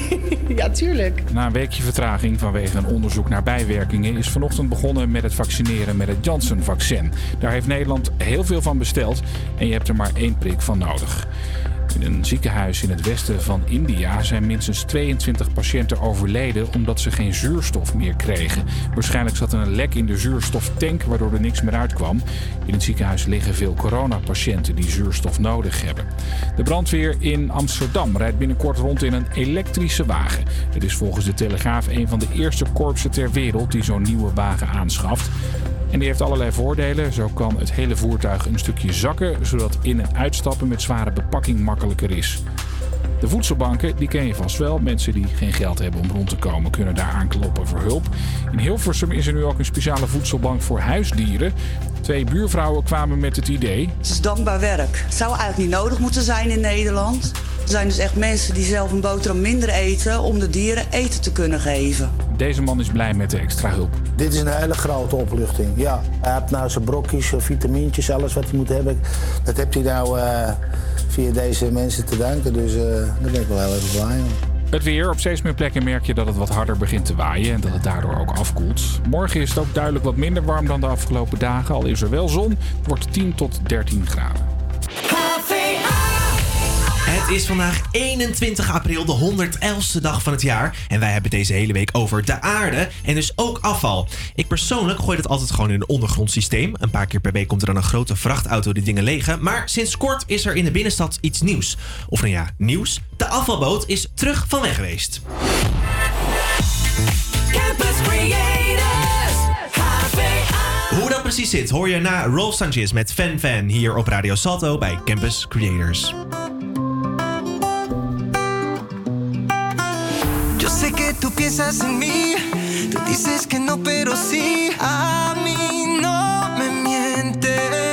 ja, tuurlijk. Na een weekje vertraging vanwege een onderzoek naar bijwerkingen is vanochtend begonnen met het vaccineren met het Janssen-vaccin. Daar heeft Nederland heel veel van besteld en je hebt er maar één prik van nodig. In een ziekenhuis in het westen van India zijn minstens 22 patiënten overleden omdat ze geen zuurstof meer kregen. Waarschijnlijk zat er een lek in de zuurstoftank waardoor er niks meer uitkwam. In het ziekenhuis liggen veel coronapatiënten die zuurstof nodig hebben. De brandweer in Amsterdam rijdt binnenkort rond in een elektrische wagen. Het is volgens de Telegraaf een van de eerste korpsen ter wereld die zo'n nieuwe wagen aanschaft. En die heeft allerlei voordelen. Zo kan het hele voertuig een stukje zakken, zodat in- en uitstappen met zware bepakking makkelijker is. De voedselbanken, die ken je vast wel. Mensen die geen geld hebben om rond te komen, kunnen daar aankloppen voor hulp. In Hilversum is er nu ook een speciale voedselbank voor huisdieren. Twee buurvrouwen kwamen met het idee. Het is dankbaar werk. Het zou eigenlijk niet nodig moeten zijn in Nederland. Er zijn dus echt mensen die zelf een boterham minder eten om de dieren eten te kunnen geven. Deze man is blij met de extra hulp. Dit is een hele grote opluchting. Ja, hij heeft nou zijn brokjes, zijn vitamintjes, alles wat hij moet hebben. Dat heeft hij nou eh, via deze mensen te danken. Dus eh, daar ben ik wel heel erg blij om. Het weer. Op steeds meer plekken merk je dat het wat harder begint te waaien en dat het daardoor ook afkoelt. Morgen is het ook duidelijk wat minder warm dan de afgelopen dagen. Al is er wel zon. Het wordt 10 tot 13 graden. Het is vandaag 21 april, de 111ste dag van het jaar. En wij hebben deze hele week over de aarde en dus ook afval. Ik persoonlijk gooi het altijd gewoon in een ondergrondsysteem. Een paar keer per week komt er dan een grote vrachtauto die dingen legen. Maar sinds kort is er in de binnenstad iets nieuws. Of nou ja, nieuws. De afvalboot is terug van weg geweest. Campus Creators, HVA. Hoe dat precies zit, hoor je na Rolf Sanchez met Fan Fan hier op Radio Salto bij Campus Creators. Tú piensas en mí, tú dices que no, pero sí, a mí no me miente.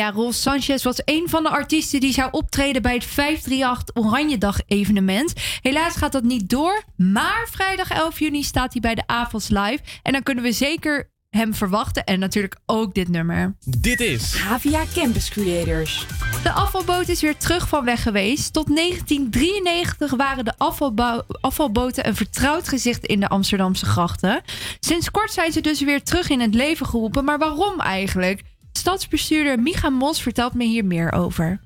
Ja, Rolf Sanchez was een van de artiesten die zou optreden bij het 538 Oranje Dag evenement. Helaas gaat dat niet door, maar vrijdag 11 juni staat hij bij de AVOS Live. En dan kunnen we zeker hem verwachten en natuurlijk ook dit nummer. Dit is Havia Campus Creators. De afvalboot is weer terug van weg geweest. Tot 1993 waren de afvalboten een vertrouwd gezicht in de Amsterdamse grachten. Sinds kort zijn ze dus weer terug in het leven geroepen. Maar waarom eigenlijk? Stadsbestuurder Micha Mos vertelt me hier meer over.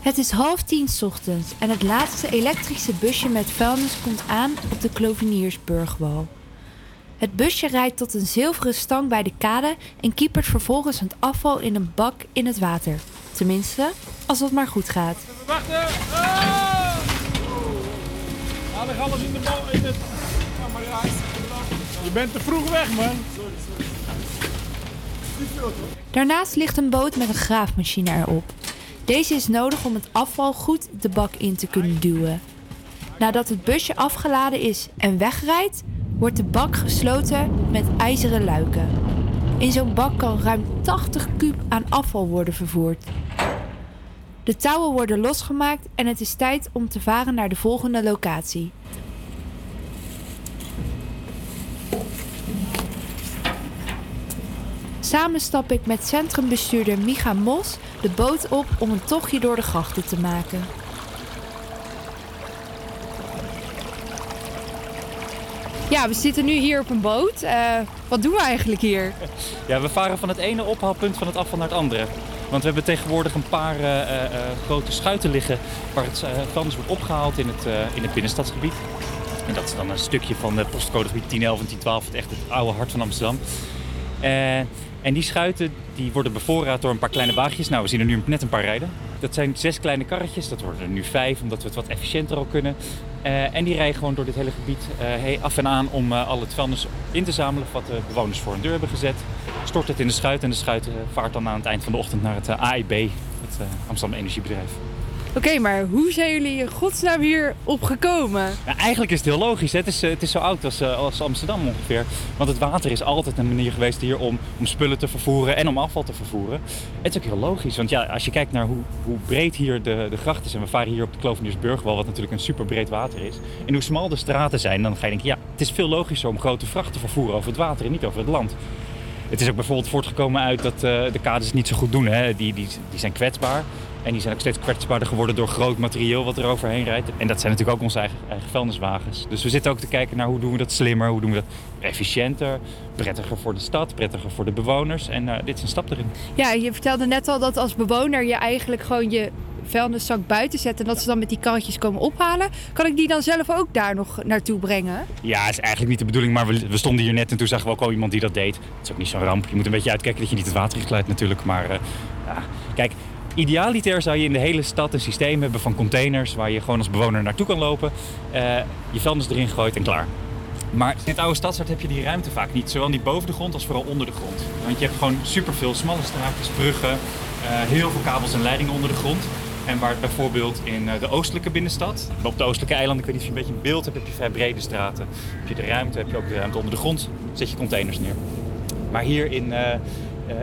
Het is half tien 's ochtends en het laatste elektrische busje met vuilnis komt aan op de Kloveniersburgwal. Het busje rijdt tot een zilveren stang bij de kade en kiepert vervolgens het afval in een bak in het water. Tenminste, als het maar goed gaat. Wachten! Ah! Alles in de bal in het. Bent te vroeg weg, man. Daarnaast ligt een boot met een graafmachine erop. Deze is nodig om het afval goed de bak in te kunnen duwen. Nadat het busje afgeladen is en wegrijdt, wordt de bak gesloten met ijzeren luiken. In zo'n bak kan ruim 80 kub aan afval worden vervoerd. De touwen worden losgemaakt en het is tijd om te varen naar de volgende locatie. Samen stap ik met centrumbestuurder Micha Mos de boot op om een tochtje door de grachten te maken. Ja, we zitten nu hier op een boot. Eh, wat doen we eigenlijk hier? Ja, we varen van het ene ophaalpunt van het afval naar het andere. Want we hebben tegenwoordig een paar eh, eh, grote schuiten liggen waar het vuilnis wordt opgehaald in het, in het binnenstadsgebied. En dat is dan een stukje van de postcodegebied 1011 en 1012, het echt het oude hart van Amsterdam. En die schuiten die worden bevoorraad door een paar kleine wagentjes. Nou, we zien er nu net een paar rijden. Dat zijn zes kleine karretjes, dat worden er nu vijf, omdat we het wat efficiënter ook kunnen. Eh, en die rijden gewoon door dit hele gebied eh, af en aan om eh, al het vuilnis in te zamelen wat de bewoners voor hun deur hebben gezet. Stort het in de schuit en de schuit vaart dan aan het eind van de ochtend naar het AIB, het eh, Amsterdam Energiebedrijf. Oké, maar hoe zijn jullie in godsnaam hier opgekomen? Ja, eigenlijk is het heel logisch. Hè? Het, is, eh, het is zo oud als, eh, als Amsterdam ongeveer. Want het water is altijd een manier geweest hier om, om spullen te vervoeren en om afval te vervoeren. Het is ook heel logisch. Want ja, als je kijkt naar hoe, hoe breed hier de, de gracht is. En we varen hier op de Kloveniersburgwal, wat natuurlijk een super breed water is. En hoe smal de straten zijn, dan ga je denken, ja, het is veel logischer om grote vrachten te vervoeren over het water en niet over het land. Het is ook bijvoorbeeld voortgekomen uit dat eh, de kades het niet zo goed doen. Hè? Die, die, die zijn kwetsbaar. En die zijn ook steeds kwetsbaarder geworden door groot materieel wat er overheen rijdt. En dat zijn natuurlijk ook onze eigen, eigen vuilniswagens. Dus we zitten ook te kijken naar hoe doen we dat slimmer, hoe doen we dat efficiënter, prettiger voor de stad, prettiger voor de bewoners. En eh, dit is een stap erin. Ja, je vertelde net al dat als bewoner je eigenlijk gewoon je vuilniszak buiten zet en dat ze dan met die karretjes komen ophalen. Kan ik die dan zelf ook daar nog naartoe brengen? Ja, is eigenlijk niet de bedoeling, maar we, we stonden hier net en toen zagen we ook al iemand die dat deed. Het is ook niet zo'n ramp. Je moet een beetje uitkijken dat je niet het water inglijdt natuurlijk. Maar eh, ja, kijk, idealiter zou je in de hele stad een systeem hebben van containers waar je gewoon als bewoner naartoe kan lopen. eh, je vuilnis erin gooit en klaar. Maar in het oude stadshart heb je die ruimte vaak niet. Zowel niet boven de grond als vooral onder de grond. Want je hebt gewoon superveel smalle straatjes, bruggen, eh, heel veel kabels en leidingen onder de grond. En waar het bijvoorbeeld in eh, de oostelijke binnenstad, op de oostelijke eilanden, ik weet niet of je een beetje een beeld hebt, heb je vrij brede straten. Heb je de ruimte, heb je ook de ruimte onder de grond, zet je containers neer. Maar hier in,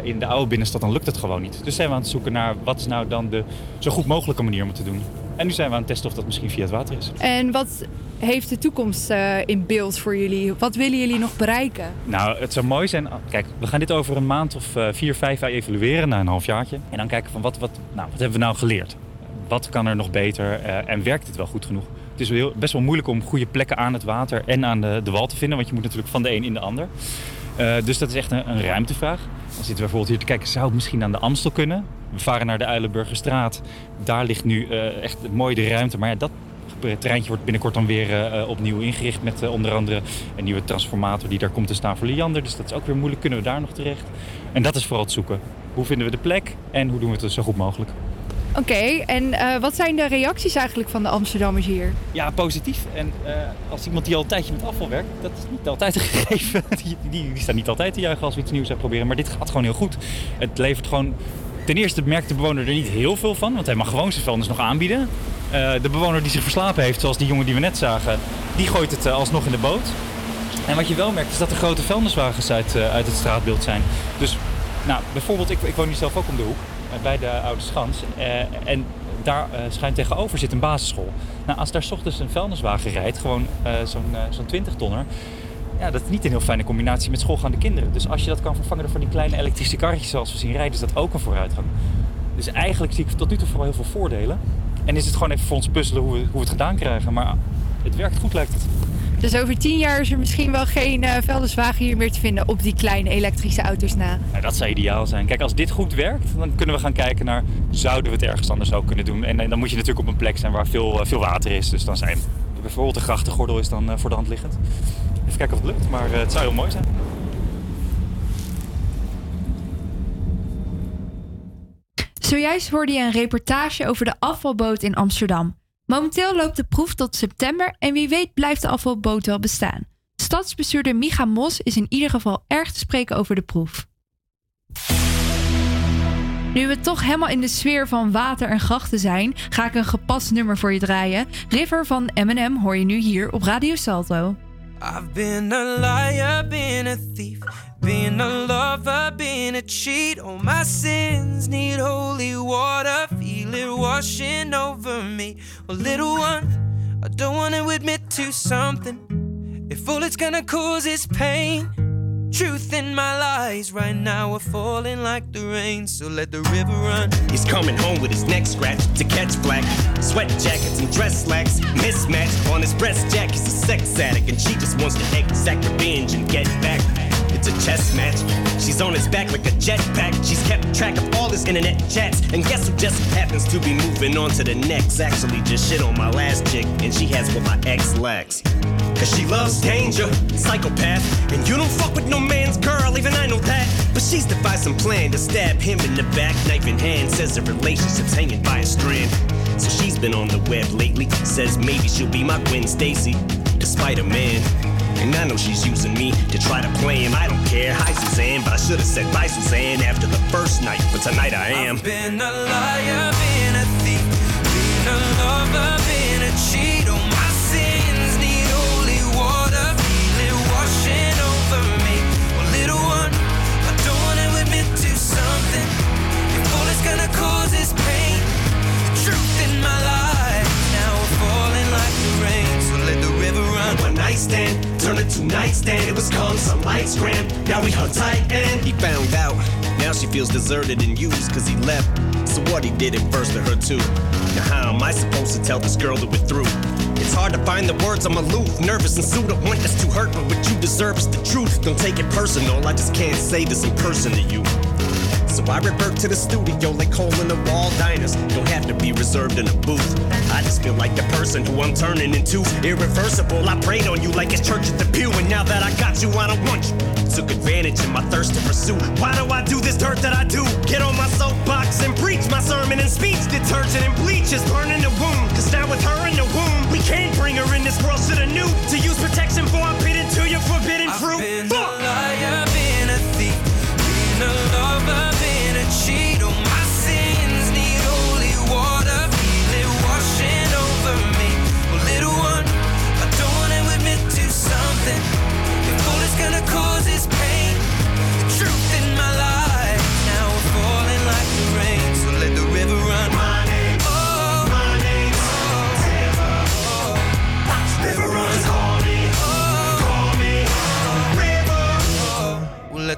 in de oude binnenstad, dan lukt het gewoon niet. Dus zijn we aan het zoeken naar wat is nou dan de zo goed mogelijke manier om het te doen. En nu zijn we aan het testen of dat misschien via het water is. En wat heeft de toekomst eh, in beeld voor jullie? Wat willen jullie nog bereiken? Nou, het zou mooi zijn. Kijk, we gaan dit over een maand of eh, vier, vijf jaar evalueren, na een halfjaartje. En dan kijken van wat, wat, nou, wat hebben we nou geleerd? Wat kan er nog beter eh, en werkt het wel goed genoeg? Het is wel heel, best wel moeilijk om goede plekken aan het water en aan de, de wal te vinden, want je moet natuurlijk van de een in de ander. Eh, dus dat is echt een, een ruimtevraag. Dan zitten we bijvoorbeeld hier te kijken, zou het misschien aan de Amstel kunnen? We varen naar de Uilenburgerstraat. Daar ligt nu eh, echt mooi de ruimte, maar ja, dat het terreintje wordt binnenkort dan weer eh, opnieuw ingericht met onder andere een nieuwe transformator die daar komt te staan voor Liander. Dus dat is ook weer moeilijk. Kunnen we daar nog terecht? En dat is vooral het zoeken. Hoe vinden we de plek en hoe doen we het zo goed mogelijk? Oké, en eh, wat zijn de reacties eigenlijk van de Amsterdammers hier? Ja, positief. En eh, als iemand die al een tijdje met afval werkt, dat is niet altijd een gegeven. Die, die, niet altijd te juichen als we iets nieuws uitproberen. Maar dit gaat gewoon heel goed. Het levert gewoon... Ten eerste merkt de bewoner er niet heel veel van, want hij mag gewoon zijn vuilnis nog aanbieden. Eh, de bewoner die zich verslapen heeft, zoals die jongen die we net zagen, die gooit het alsnog in de boot. En wat je wel merkt is dat er grote vuilniswagens uit, uit het straatbeeld zijn. Dus nou, bijvoorbeeld, ik, ik woon hier zelf ook om de hoek, bij de Oude Schans. Eh, en daar eh, schuin tegenover zit een basisschool. Nou, als daar 's ochtends een vuilniswagen rijdt, gewoon eh, zo'n eh, zo'n 20 tonner. Ja, dat is niet een heel fijne combinatie met schoolgaande kinderen. Dus als je dat kan vervangen door die kleine elektrische karretjes zoals we zien rijden, is dat ook een vooruitgang. Dus eigenlijk zie ik tot nu toe vooral heel veel voordelen. En is het gewoon even voor ons puzzelen hoe we, hoe we het gedaan krijgen. Maar het werkt goed lijkt het. Dus over tien jaar is er misschien wel geen vuilniswagen hier meer te vinden op die kleine elektrische auto's na. Dat zou ideaal zijn. Kijk, als dit goed werkt, dan kunnen we gaan kijken naar... zouden we het ergens anders ook kunnen doen? En, dan moet je natuurlijk op een plek zijn waar veel, eh, veel water is. Dus dan zijn bijvoorbeeld de grachtengordel is dan eh, voor de hand liggend. Even kijken of het lukt, maar het zou heel mooi zijn. Zojuist hoorde je een reportage over de afvalboot in Amsterdam. Momenteel loopt de proef tot september en wie weet blijft de afvalboot wel bestaan. Stadsbestuurder Micha Mos is in ieder geval erg te spreken over de proef. Nu we toch helemaal in de sfeer van water en grachten zijn, ga ik een gepast nummer voor je draaien. River van Eminem hoor je nu hier op Radio Salto. I've been a liar, been a thief, been a lover, been a cheat. All my sins need holy water, feel it washing over me. Well, little one, I don't want to admit to something. If all it's gonna cause is pain, truth in my lies right now are falling like the rain. So let the river run. He's coming home with his neck scratched to catch black. Sweat jackets and dress slacks mismatched on his breast jack. He's a sex addict and she just wants to exact revenge and get back. It's a chess match. She's on his back like a jetpack. She's kept track of all his internet chats. And guess who just happens to be moving on to the next? Actually, just shit on my last chick, and she has what my ex lacks. Cause she loves danger, psychopath. And you don't fuck with no man's girl, even I know that. But she's devised some plan to stab him in the back, knife in hand. Says the relationship's hanging by a strand. So she's been on the web lately. Says maybe she'll be my Gwen Stacy, despite a man. And I know she's using me to try to play him. I don't care. Hi, Suzanne, but I should have said bye, Suzanne, after the first night. But tonight I am. I've Been a liar, been a thief, been a lover, been feels deserted and used cause he left. So what he did it first to her too. Now how am I supposed to tell this girl that we're through? It's hard to find the words, I'm aloof, nervous and sued. I want this to hurt, but what you deserve is the truth. Don't take it personal, I just can't say this in person to you. So I revert to the studio like hole in the wall diners. Don't have to be reserved in a booth. I just feel like the person who I'm turning into. Irreversible, I prayed on you like it's church at the pew. And now that I got you, I don't want you. Took advantage of my thirst to pursue. Why do I do this dirt that I do? Get on my soapbox and preach my sermon and speech. Detergent and bleach is burning the wound. Cause now with her in the womb, we can't bring her in this world. Shoulda knew to use protection for I'm bit into your forbidden fruit. Been Fuck! a liar, been a thief, been a lover, been a cheat. All my sins need holy water, feel it washing over me. Well, little one, I don't wanna admit to something.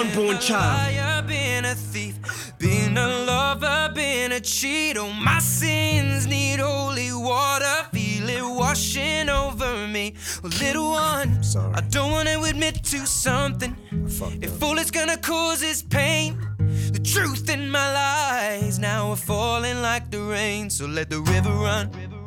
Unborn child? liar, been a thief, been a lover, been a cheat. Oh, my sins need holy water, feel it washing over me. Well, little one, I don't wanna admit to something. If all it's gonna cause is pain, the truth in my lies now are falling like the rain. So let the river run.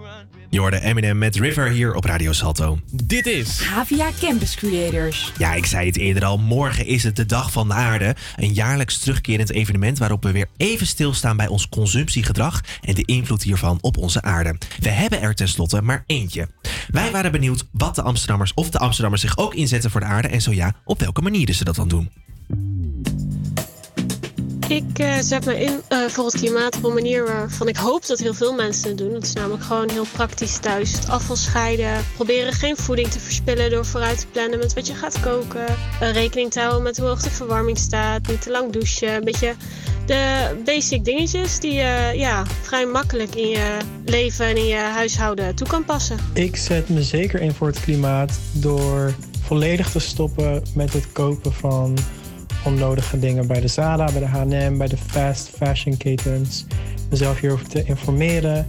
Je hoorde Eminem met River hier op Radio Salto. Dit is Havia Campus Creators. Ja, ik zei het eerder al. Morgen is het de Dag van de Aarde. Een jaarlijks terugkerend evenement waarop we weer even stilstaan bij ons consumptiegedrag en de invloed hiervan op onze aarde. We hebben er tenslotte maar eentje. Wij waren benieuwd wat de Amsterdammers of de Amsterdammers zich ook inzetten voor de aarde en zo ja, op welke manieren ze dat dan doen. Ik eh, zet me in eh, voor het klimaat op een manier waarvan ik hoop dat heel veel mensen het doen. Dat is namelijk gewoon heel praktisch thuis. Het afval scheiden. Proberen geen voeding te verspillen door vooruit te plannen met wat je gaat koken. Eh, rekening te houden met hoe hoog de verwarming staat. Niet te lang douchen. Een beetje de basic dingetjes die je ja, vrij makkelijk in je leven en in je huishouden toe kan passen. Ik zet me zeker in voor het klimaat door volledig te stoppen met het kopen van onnodige dingen bij de Zara, bij de H&M, bij de fast fashion ketens. Mezelf hierover te informeren,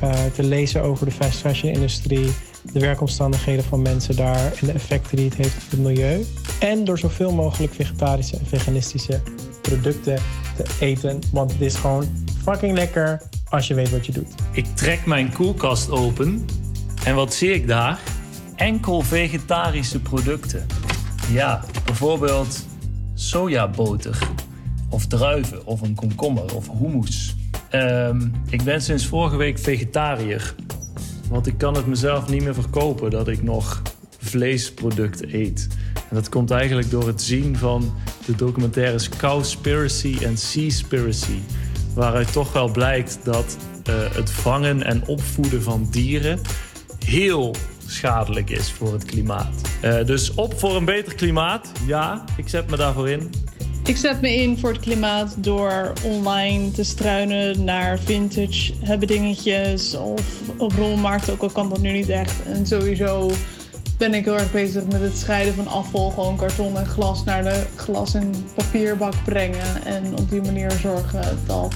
eh, te lezen over de fast fashion industrie, de werkomstandigheden van mensen daar en de effecten die het heeft op het milieu. En door zoveel mogelijk vegetarische en veganistische producten te eten, want het is gewoon fucking lekker als je weet wat je doet. Ik trek mijn koelkast open en wat zie ik daar? Enkel vegetarische producten. Ja, bijvoorbeeld sojaboter of druiven of een komkommer of hummus. Ehm, ik ben sinds vorige week vegetariër. Want ik kan het mezelf niet meer verkopen dat ik nog vleesproducten eet. En dat komt eigenlijk door het zien van de documentaires Cowspiracy en Seaspiracy. Waaruit toch wel blijkt dat eh, het vangen en opvoeden van dieren heel schadelijk is voor het klimaat. Eh, dus op voor een beter klimaat. Ja, ik zet me daarvoor in. Ik zet me in voor het klimaat door online te struinen naar vintage hebben dingetjes of op rolmarkten, ook al kan dat nu niet echt. En sowieso ben ik heel erg bezig met het scheiden van afval, gewoon karton en glas naar de glas- en papierbak brengen. En op die manier zorgen dat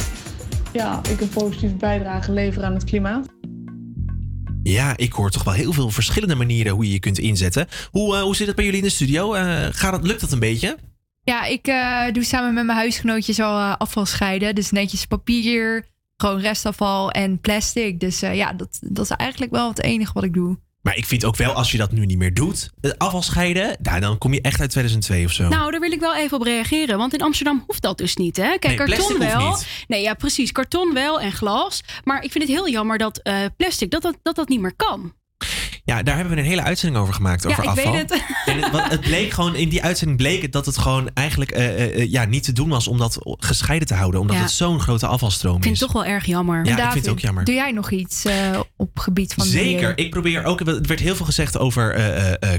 ja, ik een positieve bijdrage lever aan het klimaat. Ja, ik hoor toch wel heel veel verschillende manieren hoe je je kunt inzetten. Hoe, eh, hoe zit het bij jullie in de studio? Eh, gaat het, lukt dat een beetje? Ja, ik eh, doe samen met mijn huisgenootjes al afval scheiden. Dus netjes papier, gewoon restafval en plastic. Dus ja, dat, dat is eigenlijk wel het enige wat ik doe. Maar ik vind ook wel, als je dat nu niet meer doet, het afval scheiden, nou, dan kom je echt uit 2002 of zo. Nou, daar wil ik wel even op reageren. Want in Amsterdam hoeft dat dus niet. Hè? Kijk, Nee, karton wel. Nee, ja, precies. Karton wel en glas. Maar ik vind het heel jammer dat eh, plastic dat dat, dat dat niet meer kan. Ja, daar hebben we een hele uitzending over gemaakt, over ja, ik afval. weet het. En het, het bleek gewoon, in die uitzending bleek het dat het gewoon eigenlijk eh, eh, eh, ja, niet te doen was om dat gescheiden te houden. Omdat Ja. het zo'n grote afvalstroom Ik vind is. het toch wel erg jammer. Ja, ik vind het ook jammer. Doe jij nog iets eh, op gebied van? Zeker. Ik probeer ook. Er werd heel veel gezegd over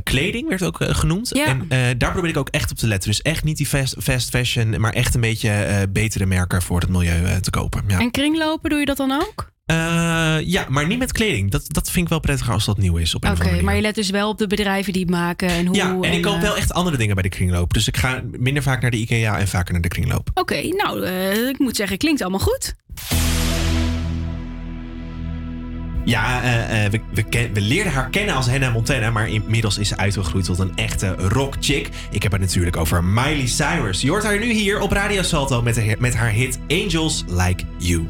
kleding, werd ook genoemd. Ja. En daar probeer ik ook echt op te letten. Dus echt niet die fast, fast fashion, maar echt een beetje betere merken voor het milieu te kopen. Ja. En kringlopen, doe je dat dan ook? Eh, ja, maar niet met kleding. Dat, dat vind ik wel prettiger als dat nieuw is. Op een of Oké, maar je let dus wel op de bedrijven die het maken en hoe. Ja, en ik koop eh, wel echt andere dingen bij de kringloop. Dus ik ga minder vaak naar de IKEA en vaker naar de kringloop. Oké, nou, eh, ik moet zeggen, klinkt allemaal goed. Ja, we, we, ken- we leerden haar kennen als Hannah Montana, maar inmiddels is ze uitgegroeid tot een echte rock chick. Ik heb het natuurlijk over Miley Cyrus. Je hoort haar nu hier op Radio Salto met, de, met haar hit Angels Like You.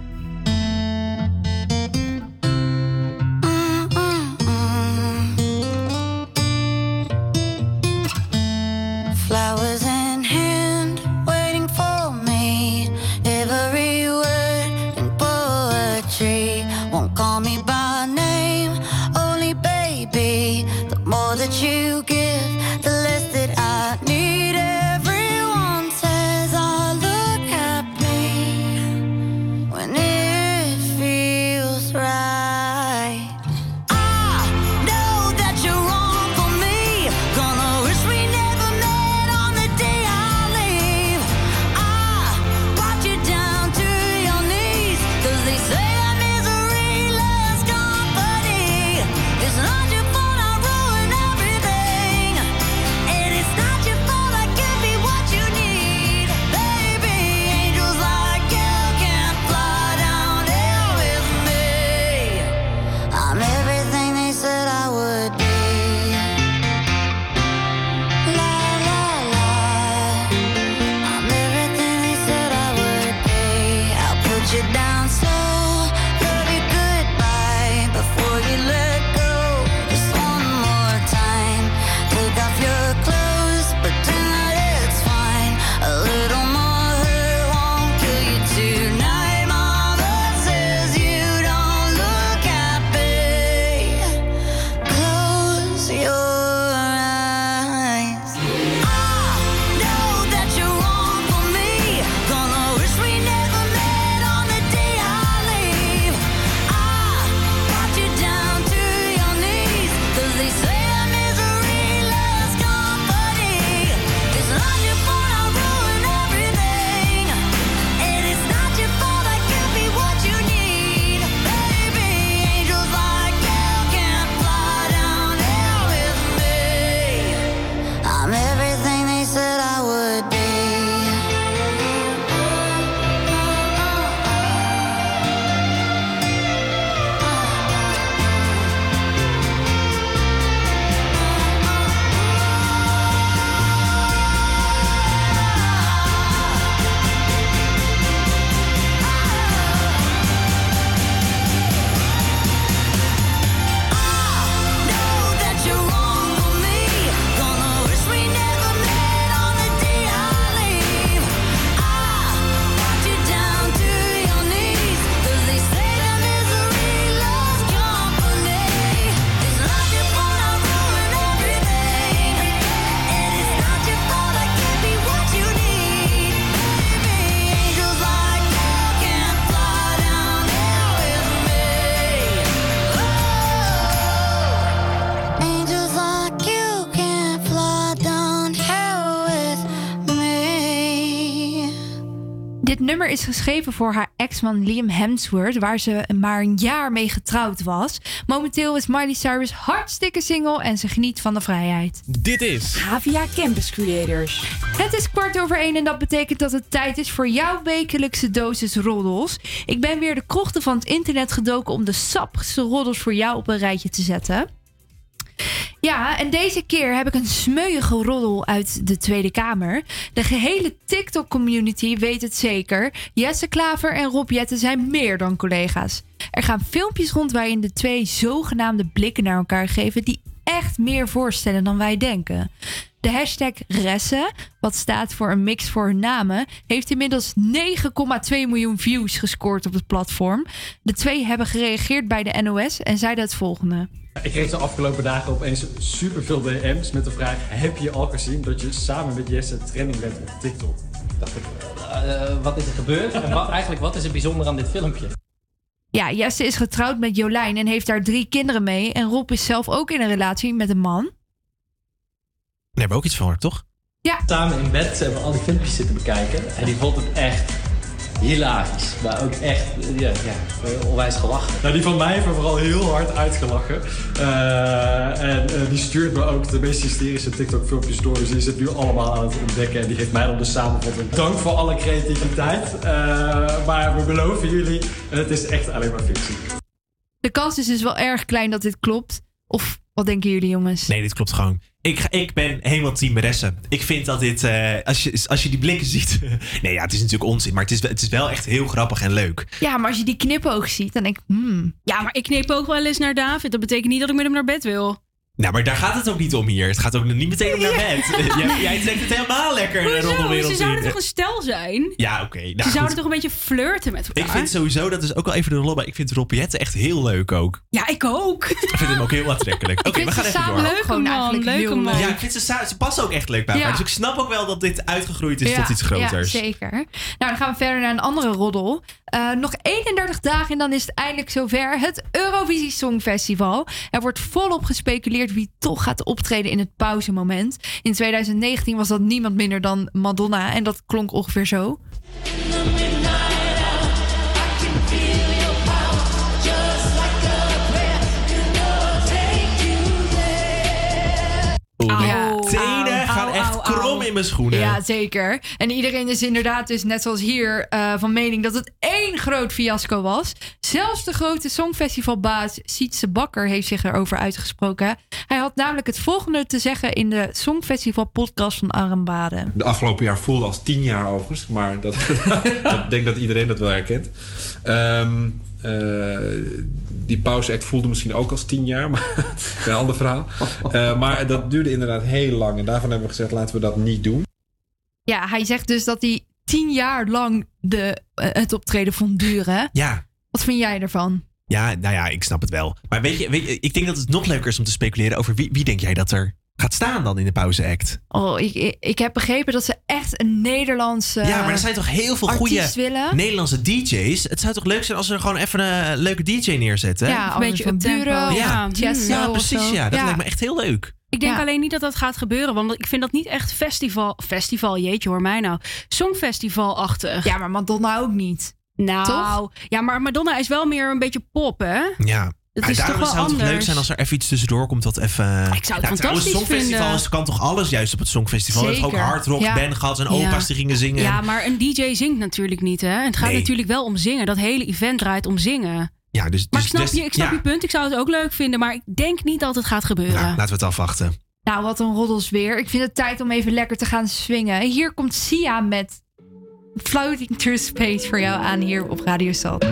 Is geschreven voor haar ex-man Liam Hemsworth, waar ze maar een jaar mee getrouwd was. Momenteel is Miley Cyrus hartstikke single en ze geniet van de vrijheid. Dit is Havia Campus Creators. Het is kwart over één en dat betekent dat het tijd is voor jouw wekelijkse dosis roddels. Ik ben weer de krochten van het internet gedoken om de sappigste roddels voor jou op een rijtje te zetten. Ja, en deze keer heb ik een smeuïge roddel uit de Tweede Kamer. De gehele TikTok-community weet het zeker. Jesse Klaver en Rob Jetten zijn meer dan collega's. Er gaan filmpjes rond waarin de twee zogenaamde blikken naar elkaar geven... die echt meer voorstellen dan wij denken. De hashtag Ressen, wat staat voor een mix voor hun namen... heeft inmiddels 9,2 miljoen views gescoord op het platform. De twee hebben gereageerd bij de NOS en zeiden het volgende... Ik kreeg de afgelopen dagen opeens superveel DM's met de vraag: Heb je al gezien dat je samen met Jesse trending bent op TikTok? Dacht ik, Eh, wat is er gebeurd? En wat, eigenlijk, wat is er bijzonder aan dit filmpje? Ja, Jesse is getrouwd met Jolijn en heeft daar drie kinderen mee. En Rob is zelf ook in een relatie met een man. Daar hebben we ook iets van, toch? Ja. Samen in bed hebben we al die filmpjes zitten bekijken. En die vond het echt hilarisch. Maar ook echt, ja, ja onwijs gelachen. Nou, die van mij heeft me vooral heel hard uitgelachen. Eh, en eh, die stuurt me ook de meest hysterische TikTok-filmpjes door. Dus die zit nu allemaal aan het ontdekken. En die geeft mij dan de samenvatting. Dank voor alle creativiteit. Eh, maar we beloven jullie, het is echt alleen maar fictie. De kans is dus wel erg klein dat dit klopt. Of wat denken jullie jongens? Nee, dit klopt gewoon. Ik, ik ben helemaal team. Ik vind dat dit, eh, als, je, als je die blikken ziet. nee, ja, het is natuurlijk onzin, maar het is, wel- het is wel echt heel grappig en leuk. Ja, maar als je die knipoog ziet, dan denk ik... Hmm. Ja, maar ik kneep ook wel eens naar David. Dat betekent niet dat ik met hem naar bed wil. Nou, maar daar gaat het ook niet om hier. Het gaat ook niet meteen om naar bed. jij, jij trekt het helemaal lekker de Hoezo? roddelwereld Ze zouden toch een stel zijn? Ja, oké. nou, Ze goed. zouden toch een beetje flirten met elkaar? Ik vind sowieso, dat is ook al even de lobby. Ik vind Rob Jetten echt heel leuk ook. Ja, ik ook. Ik vind hem ook heel aantrekkelijk. Oké, we gaan even door. Leuke Gewoon man, leuke man. Ja, ik vind ze, ze passen ook echt leuk bij Ja. elkaar. Dus ik snap ook wel dat dit uitgegroeid is Ja, tot iets groters. Ja, zeker. Nou, dan gaan we verder naar een andere roddel. Eh, nog 31 dagen en dan is het eindelijk zover. Het Eurovisie Songfestival. Er wordt volop gespeculeerd wie toch gaat optreden in het pauzemoment. In 2019 was dat niemand minder dan Madonna. En dat klonk ongeveer zo. Oeh, mijn Au, in mijn schoenen. Ja, zeker. En iedereen is inderdaad dus net zoals hier eh, van mening dat het één groot fiasco was. Zelfs de grote songfestivalbaas Sietse Bakker heeft zich erover uitgesproken. Hij had namelijk het volgende te zeggen in de Songfestival podcast van Armbade. De afgelopen jaar voelde als tien jaar overigens, maar dat, ik denk dat iedereen dat wel herkent. Ehm, eh, die pauzeact voelde misschien ook als tien jaar, maar een ander verhaal. Eh, maar dat duurde inderdaad heel lang en daarvan hebben we gezegd laten we dat niet doen. Ja, hij zegt dus dat hij tien jaar lang de, eh, het optreden vond duren. Ja. Wat vind jij ervan? Ja, nou ja, ik snap het wel. Maar weet je, weet je, ik denk dat het nog leuker is om te speculeren over wie, wie denk jij dat er gaat staan dan in de pauzeact? Oh, ik, ik, ik heb begrepen dat ze echt een Nederlandse. ja, maar er zijn toch heel veel goede willen? Nederlandse DJ's. Het zou toch leuk zijn als ze er gewoon even een leuke DJ neerzetten? Ja, een beetje van uptempo. Bureau, Ja, ja, ja precies. Ja, dat Ja. lijkt me echt heel leuk. Ik denk Ja. alleen niet dat dat gaat gebeuren, want ik vind dat niet echt festival, festival, jeetje hoor mij nou, songfestivalachtig. Ja, maar Madonna ook niet. Nou, Toch? ja, maar Madonna is wel meer een beetje pop, hè? Ja. Het Maar is daarom toch wel zou het toch leuk zijn als er even iets tussendoor komt dat even... Ik zou het trouwens, fantastisch Songfestival vinden. is, kan toch alles juist op het Songfestival? We hebben ook Zeker. hardrock Ja. band gehad en Ja. opa's die gingen zingen. Ja, maar een DJ zingt natuurlijk niet, hè? Het gaat Nee. natuurlijk wel om zingen. Dat hele event draait om zingen. Ja, dus, Maar dus, ik snap, dus- je, ik snap ja. je punt. Ik zou het ook leuk vinden, maar ik denk niet dat het gaat gebeuren. Nou, laten we het afwachten. Nou, wat een roddels weer. Ik vind het tijd om even lekker te gaan swingen. Hier komt Sia met Floating Through Space voor jou aan hier op Radio Salto.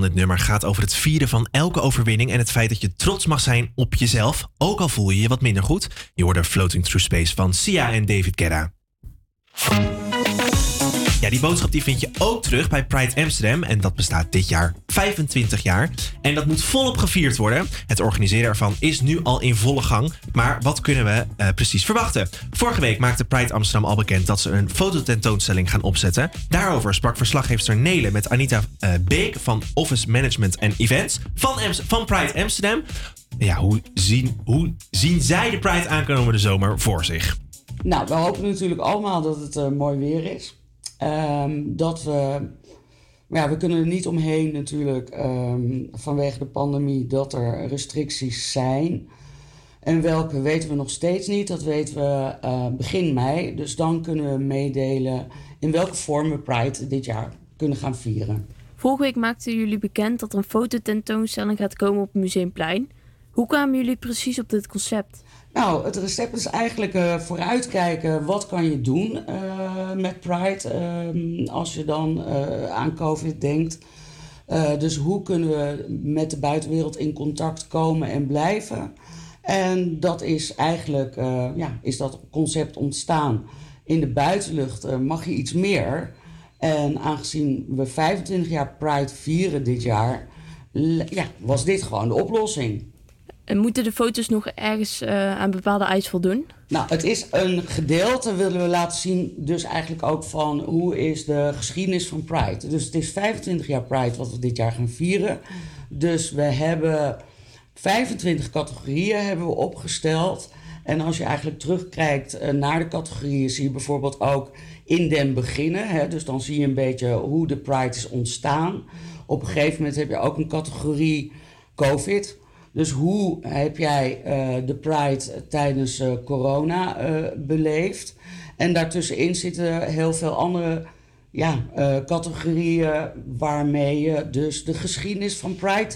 Van dit nummer gaat over het vieren van elke overwinning en het feit dat je trots mag zijn op jezelf, ook al voel je je wat minder goed. Je hoorde Floating Through Space van Sia en David Guetta. Ja, die boodschap die vind je ook terug bij Pride Amsterdam. En dat bestaat dit jaar 25 jaar. En dat moet volop gevierd worden. Het organiseren ervan is nu al in volle gang. Maar wat kunnen we eh, precies verwachten? Vorige week maakte Pride Amsterdam al bekend dat ze een fototentoonstelling gaan opzetten. Daarover sprak verslaggeefster Nele met Anita eh, Beek van Office Management en Events van, van Pride Amsterdam. Ja, hoe zien, hoe zien zij de Pride aankomende zomer voor zich? Nou, we hopen natuurlijk allemaal dat het eh, mooi weer is. Ehm, dat we. maar Ja, we kunnen er niet omheen natuurlijk ehm, vanwege de pandemie dat er restricties zijn. En welke weten we nog steeds niet. Dat weten we eh, begin mei. Dus dan kunnen we meedelen in welke vorm we Pride dit jaar kunnen gaan vieren. Vorige week maakten jullie bekend dat er een fototentoonstelling gaat komen op het Museumplein. Hoe kwamen jullie precies op dit concept? Nou, het recept is eigenlijk eh, vooruitkijken. Wat kan je doen eh, met Pride ehm, als je dan eh, aan COVID denkt? Dus hoe kunnen we met de buitenwereld in contact komen en blijven? En dat is eigenlijk, ja, is dat concept ontstaan. In de buitenlucht mag je iets meer. En aangezien we 25 jaar Pride vieren dit jaar, ja, was dit gewoon de oplossing. En moeten de foto's nog ergens eh, aan bepaalde eisen voldoen? Nou, het is een gedeelte, willen we laten zien, dus eigenlijk ook van hoe is de geschiedenis van Pride. Dus het is 25 jaar Pride wat we dit jaar gaan vieren. Dus we hebben 25 categorieën hebben we opgesteld. En als je eigenlijk terugkijkt eh, naar de categorieën, zie je bijvoorbeeld ook in den beginnen. Hè? Dus dan zie je een beetje hoe de Pride is ontstaan. Op een gegeven moment heb je ook een categorie COVID. Dus hoe heb jij eh, de Pride tijdens eh, corona eh, beleefd? En daartussenin zitten heel veel andere ja, categorieën waarmee je dus de geschiedenis van Pride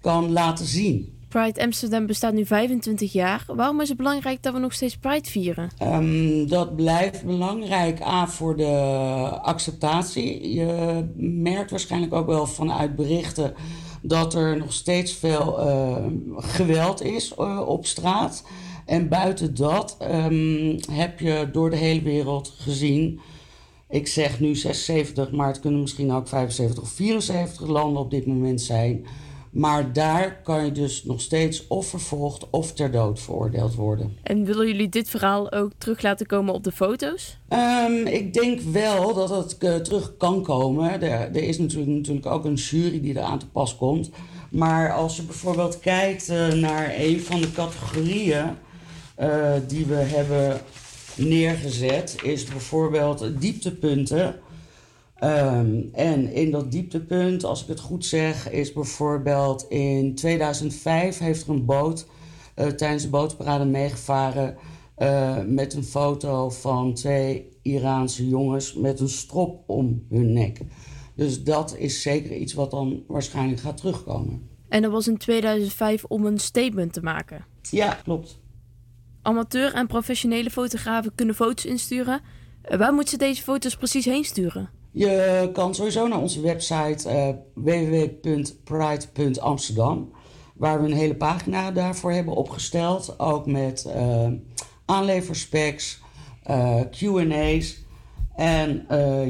kan laten zien. Pride Amsterdam bestaat nu 25 jaar. Waarom is het belangrijk dat we nog steeds Pride vieren? Ehm, dat blijft belangrijk A voor de acceptatie. Je merkt waarschijnlijk ook wel vanuit berichten dat er nog steeds veel eh, geweld is eh, op straat. En buiten dat ehm, heb je door de hele wereld gezien. Ik zeg nu 76, maar het kunnen misschien ook 75 of 74 landen op dit moment zijn. Maar daar kan je dus nog steeds of vervolgd of ter dood veroordeeld worden. En willen jullie dit verhaal ook terug laten komen op de foto's? Ehm, ik denk wel dat het eh, terug kan komen. Er, er is natuurlijk, natuurlijk ook een jury die eraan te pas komt. Maar als je bijvoorbeeld kijkt eh, naar een van de categorieën eh, die we hebben neergezet, is bijvoorbeeld dieptepunten. Ehm, en in dat dieptepunt, als ik het goed zeg, is bijvoorbeeld in 2005 heeft er een boot eh, tijdens de bootparade meegevaren eh, met een foto van twee Iraanse jongens met een strop om hun nek. Dus dat is zeker iets wat dan waarschijnlijk gaat terugkomen. En dat was in 2005 om een statement te maken. Ja, klopt. Amateur en professionele fotografen kunnen foto's insturen. Eh, Waar moeten ze deze foto's precies heen sturen? Je kan sowieso naar onze website eh www.pride.amsterdam, waar we een hele pagina daarvoor hebben opgesteld. Ook met eh aanleverspecs, eh, QA's. En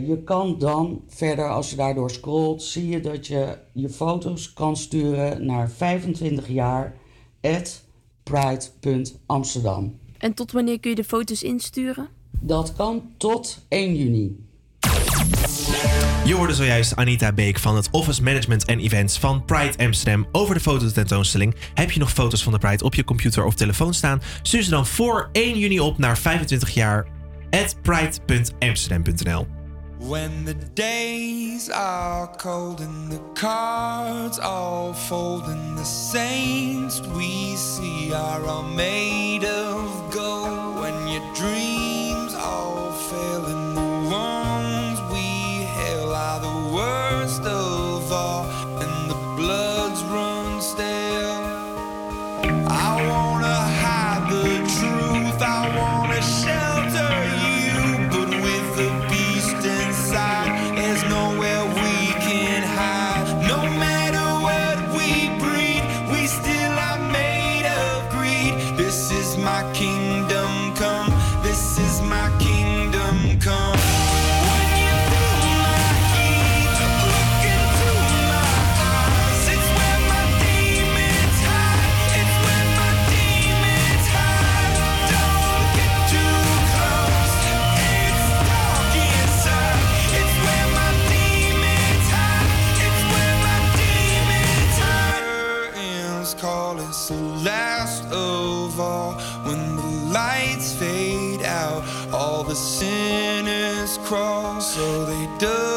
je kan dan verder, als je daardoor scrolt, zie je dat je je foto's kan sturen naar 25 jaar at pride.amsterdam. En tot wanneer kun je de foto's insturen? Dat kan tot 1 juni. Je hoorde zojuist Anita Beek van het Office Management en Events van Pride Amsterdam over de fototentoonstelling. Heb je nog foto's van de Pride op je computer of telefoon staan? Stuur ze dan voor 1 juni op naar 25 jaar at pride.amsterdam.nl. When the days are cold and the cards all fold and the saints we see are all made of gold when your dreams all fail worst of all So they dug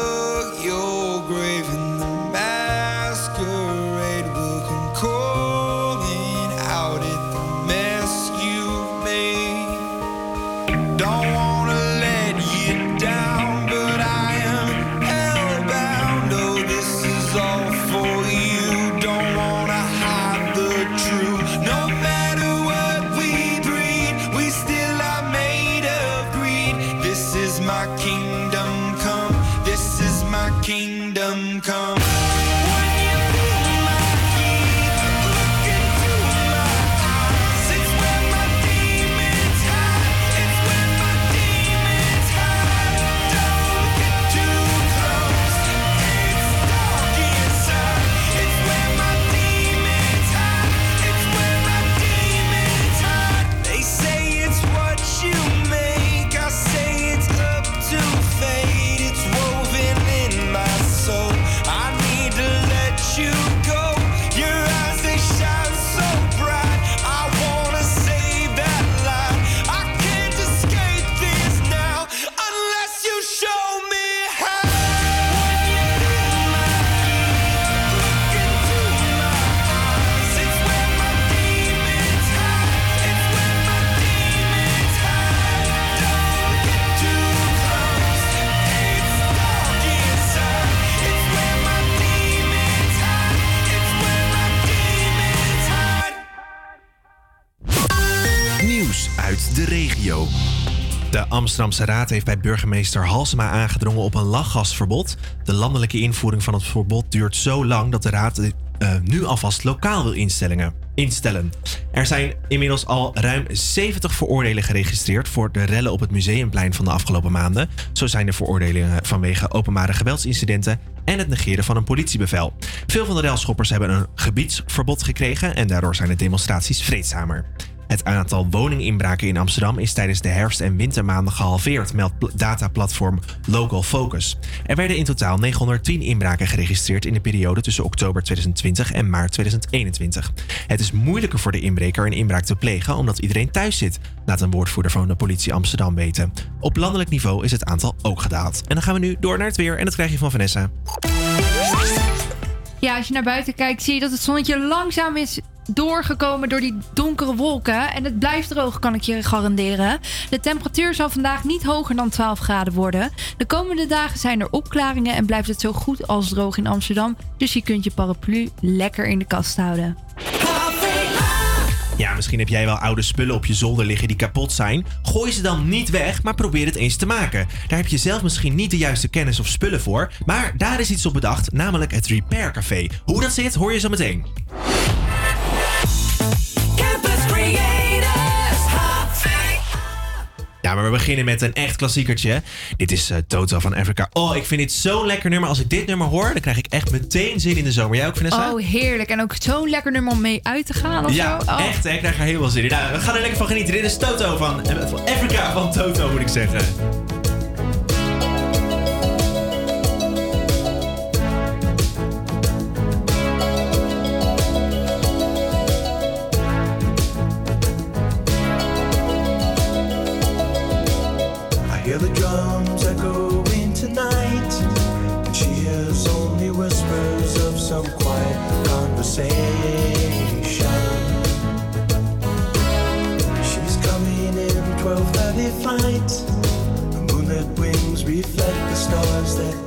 Amsterdamse Raad heeft bij burgemeester Halsema aangedrongen op een lachgasverbod. De landelijke invoering van het verbod duurt zo lang dat de Raad eh, nu alvast lokaal wil instellingen, instellen. Er zijn inmiddels al ruim 70 veroordelingen geregistreerd voor de rellen op het museumplein van de afgelopen maanden. Zo zijn er veroordelingen vanwege openbare geweldsincidenten en het negeren van een politiebevel. Veel van de relschoppers hebben een gebiedsverbod gekregen en daardoor zijn de demonstraties vreedzamer. Het aantal woninginbraken in Amsterdam is tijdens de herfst- en wintermaanden gehalveerd, meldt pl- dataplatform Local Focus. Er werden in totaal 910 inbraken geregistreerd in de periode tussen oktober 2020 en maart 2021. Het is moeilijker voor de inbreker een inbraak te plegen omdat iedereen thuis zit, laat een woordvoerder van de politie Amsterdam weten. Op landelijk niveau is het aantal ook gedaald. En dan gaan we nu door naar het weer en dat krijg je van Vanessa. Ja, als je naar buiten kijkt, zie je dat het zonnetje langzaam is doorgekomen door die donkere wolken. En het blijft droog, kan ik je garanderen. De temperatuur zal vandaag niet hoger dan 12 graden worden. De komende dagen zijn er opklaringen en blijft het zo goed als droog in Amsterdam. Dus je kunt je paraplu lekker in de kast houden. Ja, misschien heb jij wel oude spullen op je zolder liggen die kapot zijn. Gooi ze dan niet weg, maar probeer het eens te maken. Daar heb je zelf misschien niet de juiste kennis of spullen voor, maar daar is iets op bedacht, namelijk het Repair Café. Hoe dat zit, hoor je zo meteen. Ja, maar we beginnen met een echt klassiekertje. Dit is eh, Toto van Africa. Oh, ik vind dit zo'n lekker nummer. Als ik dit nummer hoor, dan krijg ik echt meteen zin in de zomer. Jij ook, Vanessa? Oh, heerlijk. En ook zo'n lekker nummer om mee uit te gaan of ja, zo. Oh. echt. hè? Ik krijg er heel veel zin in. Nou, we gaan er lekker van genieten. Dit is Toto van, eh, van Africa van Toto, moet ik zeggen. We've left the stars that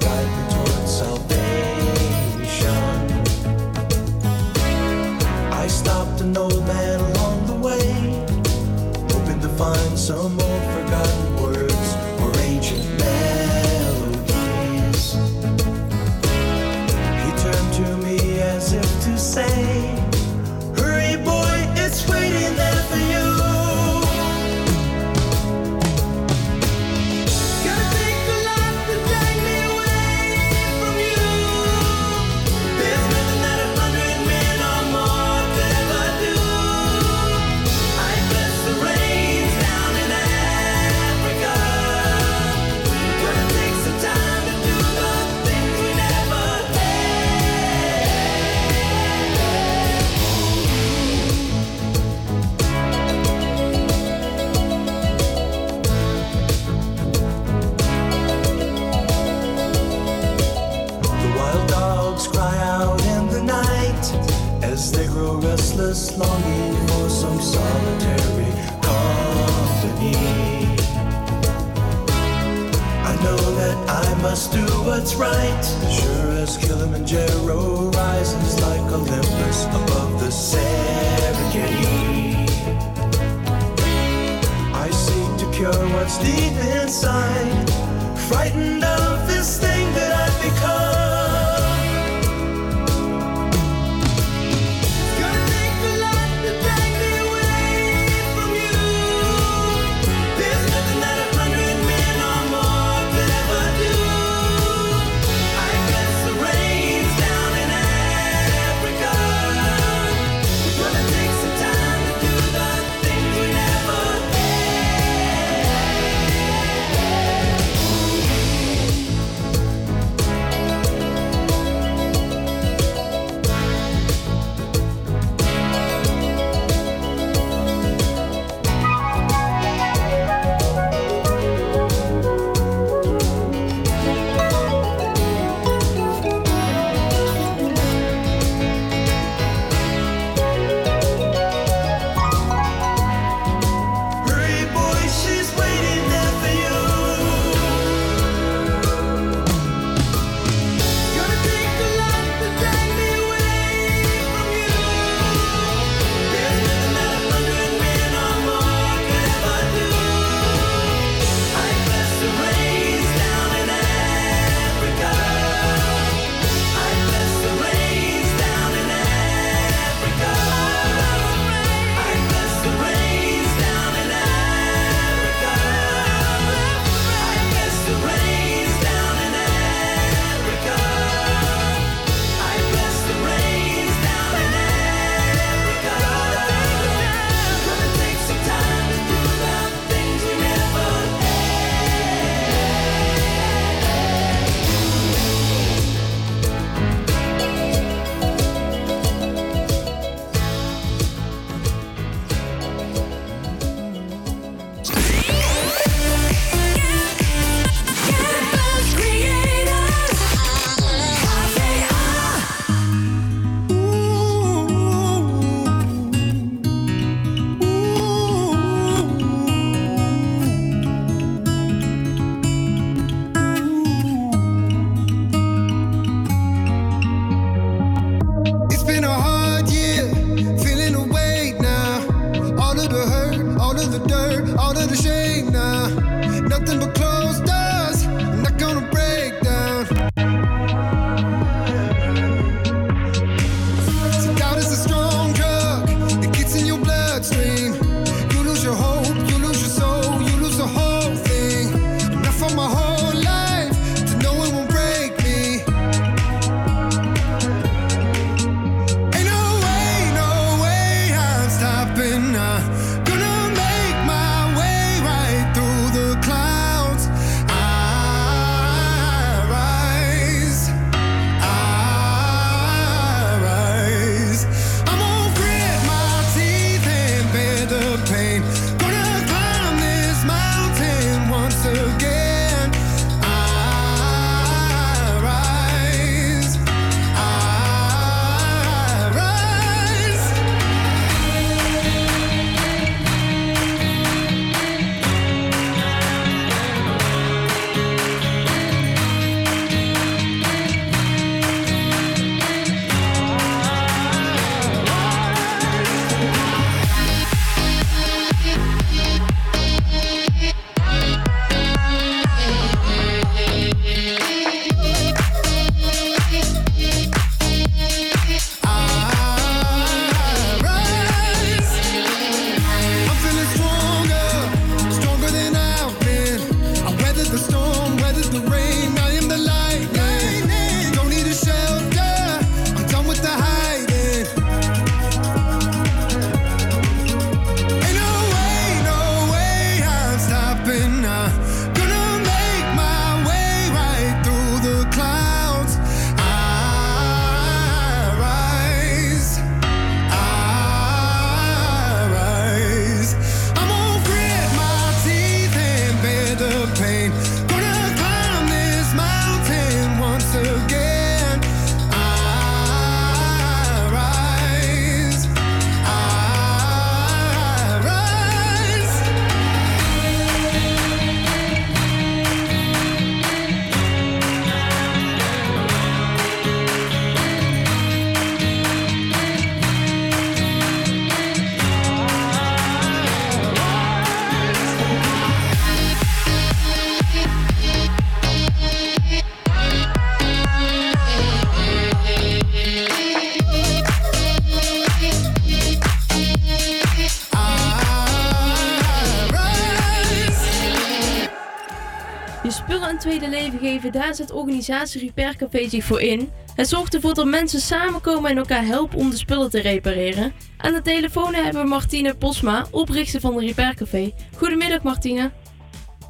organisatie Repair Café zich voor in. Het zorgt ervoor dat mensen samenkomen en elkaar helpen om de spullen te repareren. Aan de telefoon hebben we Martine Posma, oprichter van de Repair Café. Goedemiddag Martine.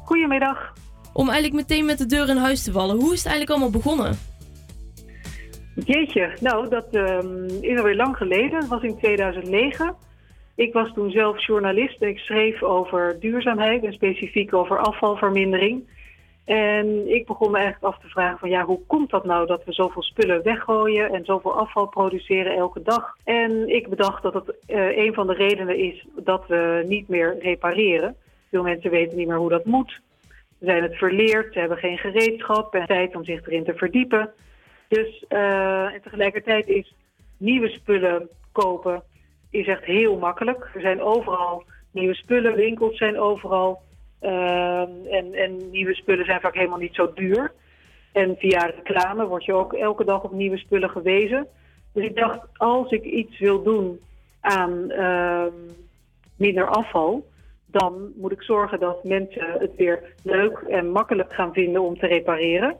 Goedemiddag. Om eigenlijk meteen met de deur in huis te vallen, hoe is het eigenlijk allemaal begonnen? Jeetje, nou dat ehm, is alweer lang geleden. Dat was in 2009. Ik was toen zelf journalist en ik schreef over duurzaamheid en specifiek over afvalvermindering. En ik begon me eigenlijk af te vragen van ja, hoe komt dat nou dat we zoveel spullen weggooien en zoveel afval produceren elke dag? En ik bedacht dat het eh, een van de redenen is dat we niet meer repareren. Veel mensen weten niet meer hoe dat moet. Ze zijn het verleerd, ze hebben geen gereedschap en tijd om zich erin te verdiepen. Dus eh, en tegelijkertijd is nieuwe spullen kopen is echt heel makkelijk. Er zijn overal nieuwe spullen, winkels zijn overal. Ehm, en, en nieuwe spullen zijn vaak helemaal niet zo duur. En via reclame word je ook elke dag op nieuwe spullen gewezen. Dus ik dacht, als ik iets wil doen aan ehm, minder afval, dan moet ik zorgen dat mensen het weer leuk en makkelijk gaan vinden om te repareren.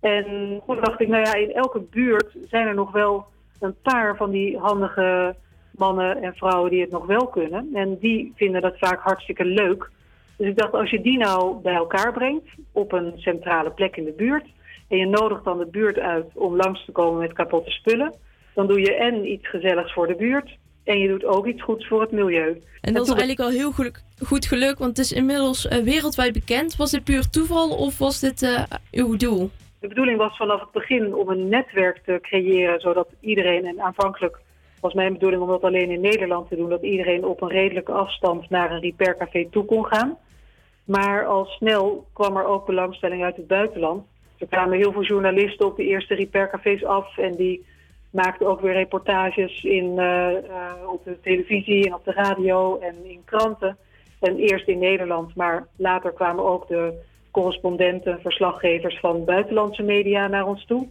En toen dacht ik, nou ja, in elke buurt zijn er nog wel een paar van die handige mannen en vrouwen die het nog wel kunnen. En die vinden dat vaak hartstikke leuk. Dus ik dacht, als je die nou bij elkaar brengt op een centrale plek in de buurt. En je nodigt dan de buurt uit om langs te komen met kapotte spullen. Dan doe je en iets gezelligs voor de buurt. En je doet ook iets goeds voor het milieu. En dat is eigenlijk al heel goed, goed gelukt, want het is inmiddels eh, wereldwijd bekend. Was dit puur toeval of was dit eh, uw doel? De bedoeling was vanaf het begin om een netwerk te creëren, zodat iedereen, en aanvankelijk was mijn bedoeling om dat alleen in Nederland te doen, dat iedereen op een redelijke afstand naar een repaircafé toe kon gaan. Maar al snel kwam er ook belangstelling uit het buitenland. Er kwamen heel veel journalisten op de eerste repaircafés af en die maakten ook weer reportages in, eh, eh, op de televisie en op de radio en in kranten. En eerst in Nederland, maar later kwamen ook de correspondenten, verslaggevers van buitenlandse media naar ons toe.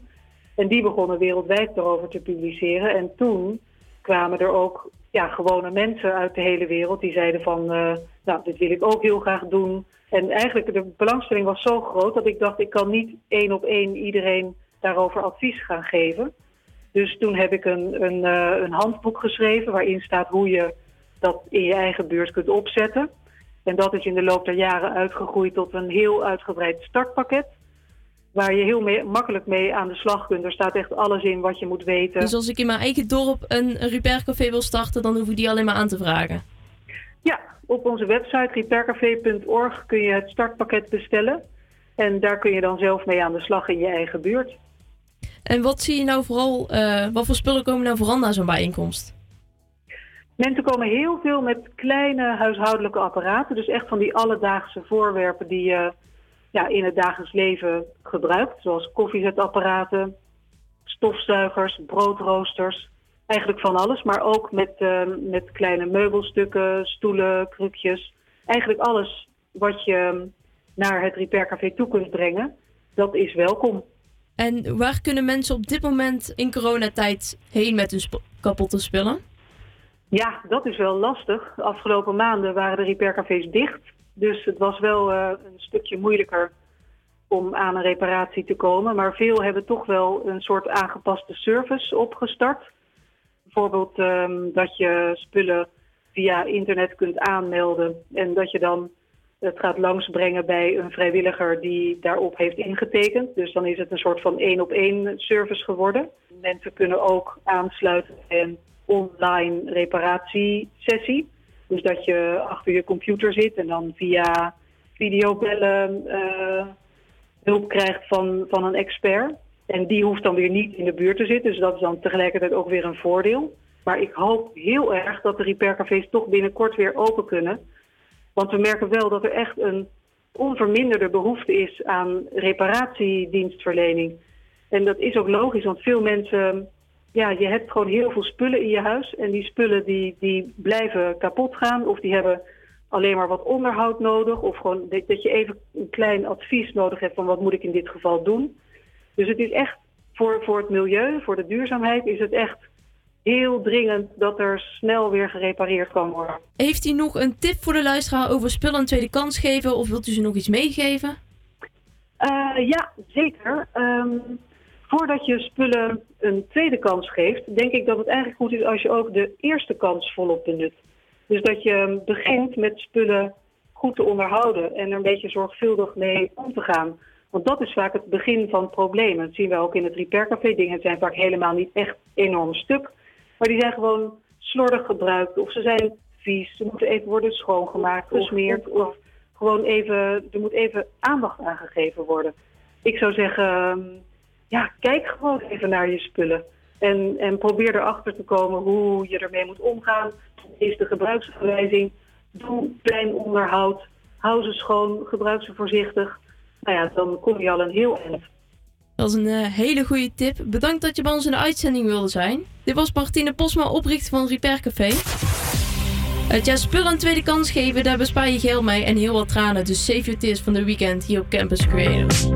En die begonnen wereldwijd erover te publiceren. En toen kwamen er ook ja, gewone mensen uit de hele wereld die zeiden van, eh, nou, dit wil ik ook heel graag doen. En eigenlijk de belangstelling was zo groot dat ik dacht, ik kan niet één op één iedereen daarover advies gaan geven. Dus toen heb ik een, een, eh, een handboek geschreven waarin staat hoe je dat in je eigen buurt kunt opzetten. En dat is in de loop der jaren uitgegroeid tot een heel uitgebreid startpakket. Waar je heel makkelijk mee aan de slag kunt. Er staat echt alles in wat je moet weten. Dus als ik in mijn eigen dorp een repaircafé wil starten, dan hoef ik die alleen maar aan te vragen. Ja, op onze website repaircafé.org kun je het startpakket bestellen. En daar kun je dan zelf mee aan de slag in je eigen buurt. En wat zie je nou vooral, eh, wat voor spullen komen nou vooral naar zo'n bijeenkomst? Mensen komen heel veel met kleine huishoudelijke apparaten. Dus echt van die alledaagse voorwerpen die je ja, in het dagelijks leven gebruikt. Zoals koffiezetapparaten, stofzuigers, broodroosters. Eigenlijk van alles, maar ook met, eh, met kleine meubelstukken, stoelen, krukjes. Eigenlijk alles wat je naar het repaircafé toe kunt brengen, dat is welkom. En waar kunnen mensen op dit moment in coronatijd heen met hun sp- kapotte spullen? Ja, dat is wel lastig. De afgelopen maanden waren de repaircafés dicht. Dus het was wel eh, een stukje moeilijker om aan een reparatie te komen. Maar veel hebben toch wel een soort aangepaste service opgestart. Bijvoorbeeld ehm, dat je spullen via internet kunt aanmelden. En dat je dan het gaat langsbrengen bij een vrijwilliger die daarop heeft ingetekend. Dus dan is het een soort van één op één service geworden. Mensen kunnen ook aansluiten bij een online reparatiesessie. Dus dat je achter je computer zit en dan via videobellen eh, hulp krijgt van, van een expert. En die hoeft dan weer niet in de buurt te zitten, dus dat is dan tegelijkertijd ook weer een voordeel. Maar ik hoop heel erg dat de repaircafés toch binnenkort weer open kunnen. Want we merken wel dat er echt een onverminderde behoefte is aan reparatiedienstverlening. En dat is ook logisch, want veel mensen, ja, je hebt gewoon heel veel spullen in je huis. En die spullen die, die blijven kapot gaan of die hebben alleen maar wat onderhoud nodig. Of gewoon dat, je even een klein advies nodig hebt van wat moet ik in dit geval doen. Dus het is echt voor, voor het milieu, voor de duurzaamheid, is het echt heel dringend dat er snel weer gerepareerd kan worden. Heeft u nog een tip voor de luisteraar over spullen een tweede kans geven of wilt u ze nog iets meegeven? Eh, ja, zeker. Ehm, voordat je spullen een tweede kans geeft, denk ik dat het eigenlijk goed is als je ook de eerste kans volop benut. Dus dat je begint met spullen goed te onderhouden en er een beetje zorgvuldig mee om te gaan. Want dat is vaak het begin van problemen. Dat zien we ook in het repaircafé. Dingen zijn vaak helemaal niet echt enorm stuk. Maar die zijn gewoon slordig gebruikt. Of ze zijn vies. Ze moeten even worden schoongemaakt, gesmeerd. Of gewoon even, er moet even aandacht aan gegeven worden. Ik zou zeggen, ehm, ja, kijk gewoon even naar je spullen. En, en probeer erachter te komen hoe je ermee moet omgaan. Is de gebruiksaanwijzing. Doe klein onderhoud. Hou ze schoon. Gebruik ze voorzichtig. Nou ja, dan kom je al een heel eind. Dat is een eh, hele goede tip. Bedankt dat je bij ons in de uitzending wilde zijn. Dit was Martine Posma, oprichter van Repair Café. Het ja, spullen een tweede kans geven, daar bespaar je geld mee en heel wat tranen. Dus save your tears van de weekend hier op Campus Creators.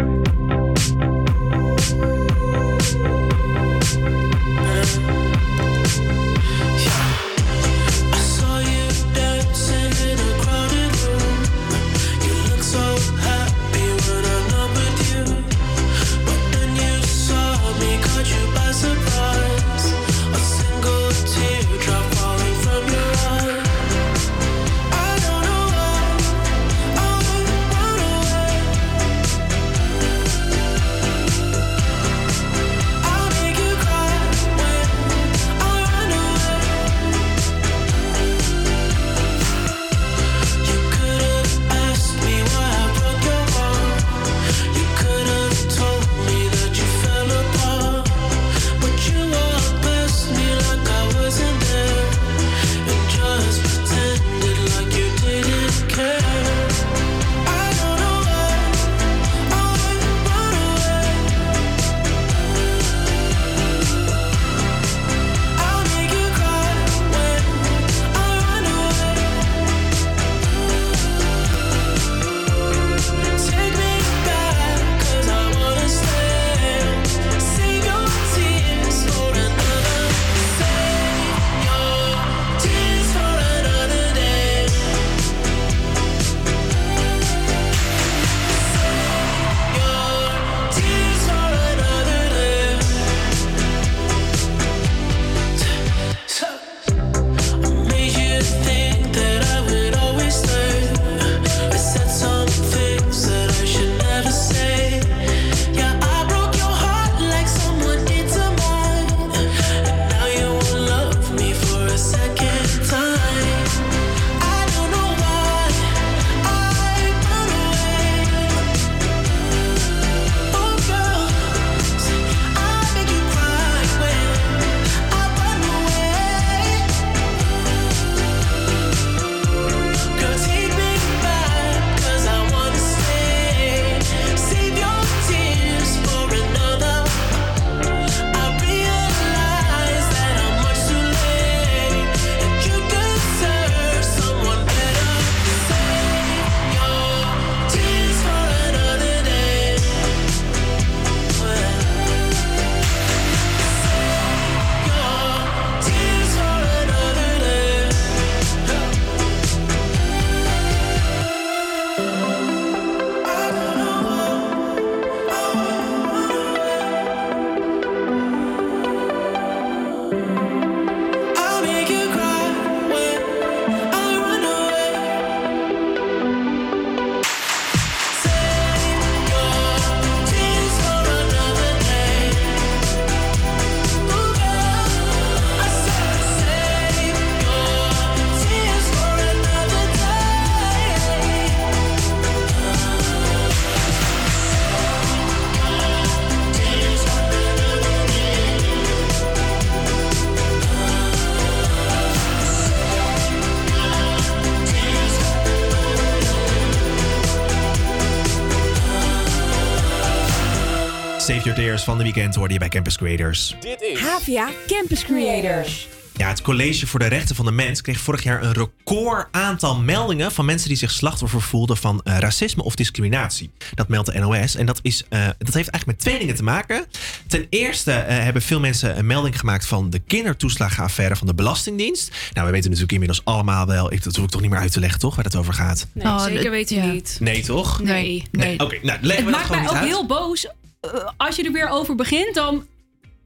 Van de weekend hoorde je bij Campus Creators. Dit is Havia Campus Creators. Ja, het College voor de Rechten van de Mens kreeg vorig jaar een record aantal meldingen van mensen die zich slachtoffer voelden van eh, racisme of discriminatie. Dat meldt de NOS. En dat, is, eh, dat heeft eigenlijk met twee dingen te maken. Ten eerste eh, hebben veel mensen een melding gemaakt van de kindertoeslagenaffaire van de Belastingdienst. Nou, we weten natuurlijk inmiddels allemaal wel, ik, dat hoef ik toch niet meer uit te leggen, toch, waar het over gaat? Nee, Oh, zeker je ja. niet. Nee, toch? Nee. Nee. Oké, nou, leggen Het we dat maakt gewoon mij ook uit. heel boos. Eh, als je er weer over begint, dan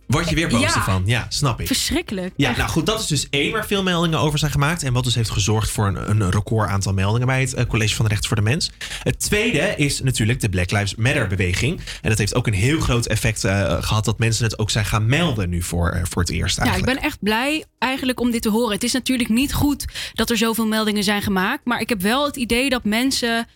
Word je weer boos Ja. ervan? Ja, snap ik. verschrikkelijk. Ja, Echt. nou goed, dat is dus één waar veel meldingen over zijn gemaakt. En wat dus heeft gezorgd voor een, een record aantal meldingen bij het eh, College van de Rechten voor de Mens. Het tweede is natuurlijk de Black Lives Matter beweging. En dat heeft ook een heel groot effect eh, gehad dat mensen het ook zijn gaan melden nu voor, voor het eerst Ja, ik eigenlijk. ben echt blij eigenlijk om dit te horen. Het is natuurlijk niet goed dat er zoveel meldingen zijn gemaakt. Maar ik heb wel het idee dat mensen.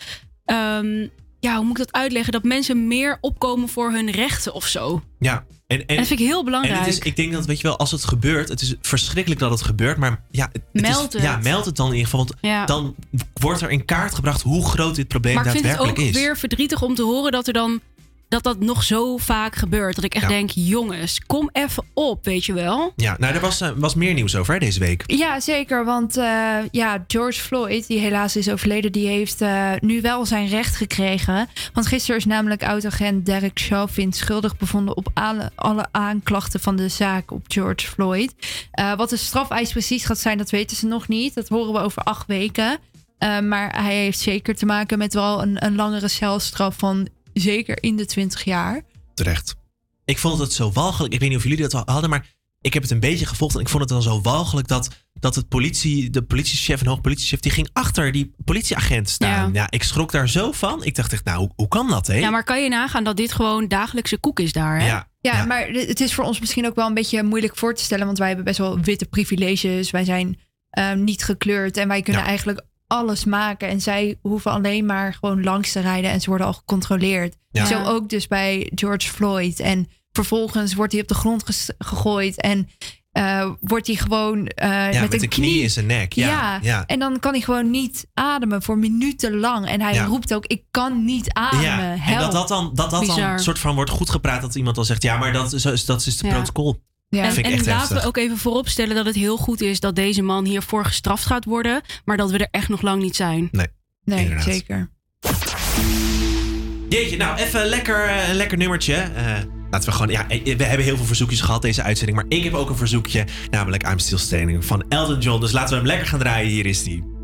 ehm, ja, hoe moet ik dat uitleggen? Dat mensen meer opkomen voor hun rechten of zo. Ja. En, en, dat vind ik heel belangrijk. En het is, ik denk dat, weet je wel, als het gebeurt, het is verschrikkelijk dat het gebeurt, maar ja, het, het Meld is, ja het. meld het dan in ieder geval, want Ja. dan wordt er in kaart gebracht hoe groot dit probleem maar ik vind het daadwerkelijk ook is. weer verdrietig om te horen dat er dan. Dat dat nog zo vaak gebeurt. Dat ik echt Ja. denk, jongens, kom even op, weet je wel. Ja, nou, er was, eh, was meer nieuws over hè, deze week. Ja, zeker. Want eh, ja, George Floyd, die helaas is overleden, die heeft eh, nu wel zijn recht gekregen. Want gisteren is namelijk oud-agent Derek Chauvin schuldig bevonden op alle, alle aanklachten van de zaak op George Floyd. Eh, wat de strafeis precies gaat zijn, dat weten ze nog niet. Dat horen we over acht weken. Eh, maar hij heeft zeker te maken met wel een, een langere celstraf van zeker in de 20 jaar. Terecht. Ik vond het zo walgelijk. Ik weet niet of jullie dat al hadden, maar ik heb het een beetje gevolgd. En ik vond het dan zo walgelijk dat, dat het politie, de politiechef, een hoog politiechef, die ging achter die politieagent staan. Ja. ik schrok daar zo van. Ik dacht echt, nou, hoe, hoe kan dat, hè? Ja, maar kan je nagaan dat dit gewoon dagelijkse koek is daar, hè? Ja. Ja, maar het is voor ons misschien ook wel een beetje moeilijk voor te stellen. Want wij hebben best wel witte privileges. Wij zijn ehm, niet gekleurd en wij kunnen Ja. eigenlijk alles maken. En zij hoeven alleen maar gewoon langs te rijden en ze worden al gecontroleerd. Ja. Zo ook dus bij George Floyd. En vervolgens wordt hij op de grond ges- gegooid en eh, wordt hij gewoon eh, Ja, met, met een de knie in zijn nek. Ja, ja. en dan kan hij gewoon niet ademen voor minuten lang. En hij Ja. roept ook, ik kan niet ademen. Ja, en dat dat dan, dat dat dan Bizar. soort van wordt goed gepraat. Dat iemand dan zegt, ja, maar dat is, dat is het Ja. protocol. Ja. En, laten heftig. we ook even vooropstellen dat het heel goed is dat deze man hiervoor gestraft gaat worden. Maar dat we er echt nog lang niet zijn. Nee, Nee, inderdaad. zeker. Jeetje, nou even een lekker, eh, een lekker nummertje. Eh, laten we gewoon, ja, eh, we hebben heel veel verzoekjes gehad deze uitzending. Maar ik heb ook een verzoekje, namelijk I'm Still Standing van Elton John. Dus laten we hem lekker gaan draaien. Hier is die.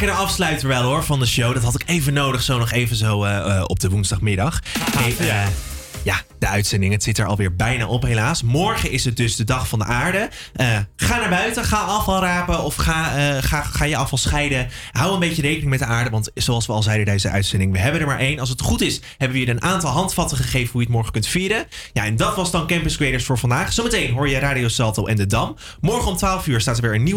Lekkere afsluiter wel hoor van de show. Dat had ik even nodig, zo nog even zo eh, eh, op de woensdagmiddag. Hey, eh, ja, de uitzending. Het zit er alweer bijna op helaas. Morgen is het dus de dag van de aarde. Ga naar buiten, ga afval rapen of ga, ga, ga je afval scheiden. Hou een beetje rekening met de aarde, want zoals we al zeiden deze uitzending, we hebben er maar één. Als het goed is, hebben we je een aantal handvatten gegeven hoe je het morgen kunt vieren. Ja, en dat was dan Campus Creators voor vandaag. Zometeen hoor je Radio Salto en de Dam. Morgen om 12 uur staat er weer een nieuwe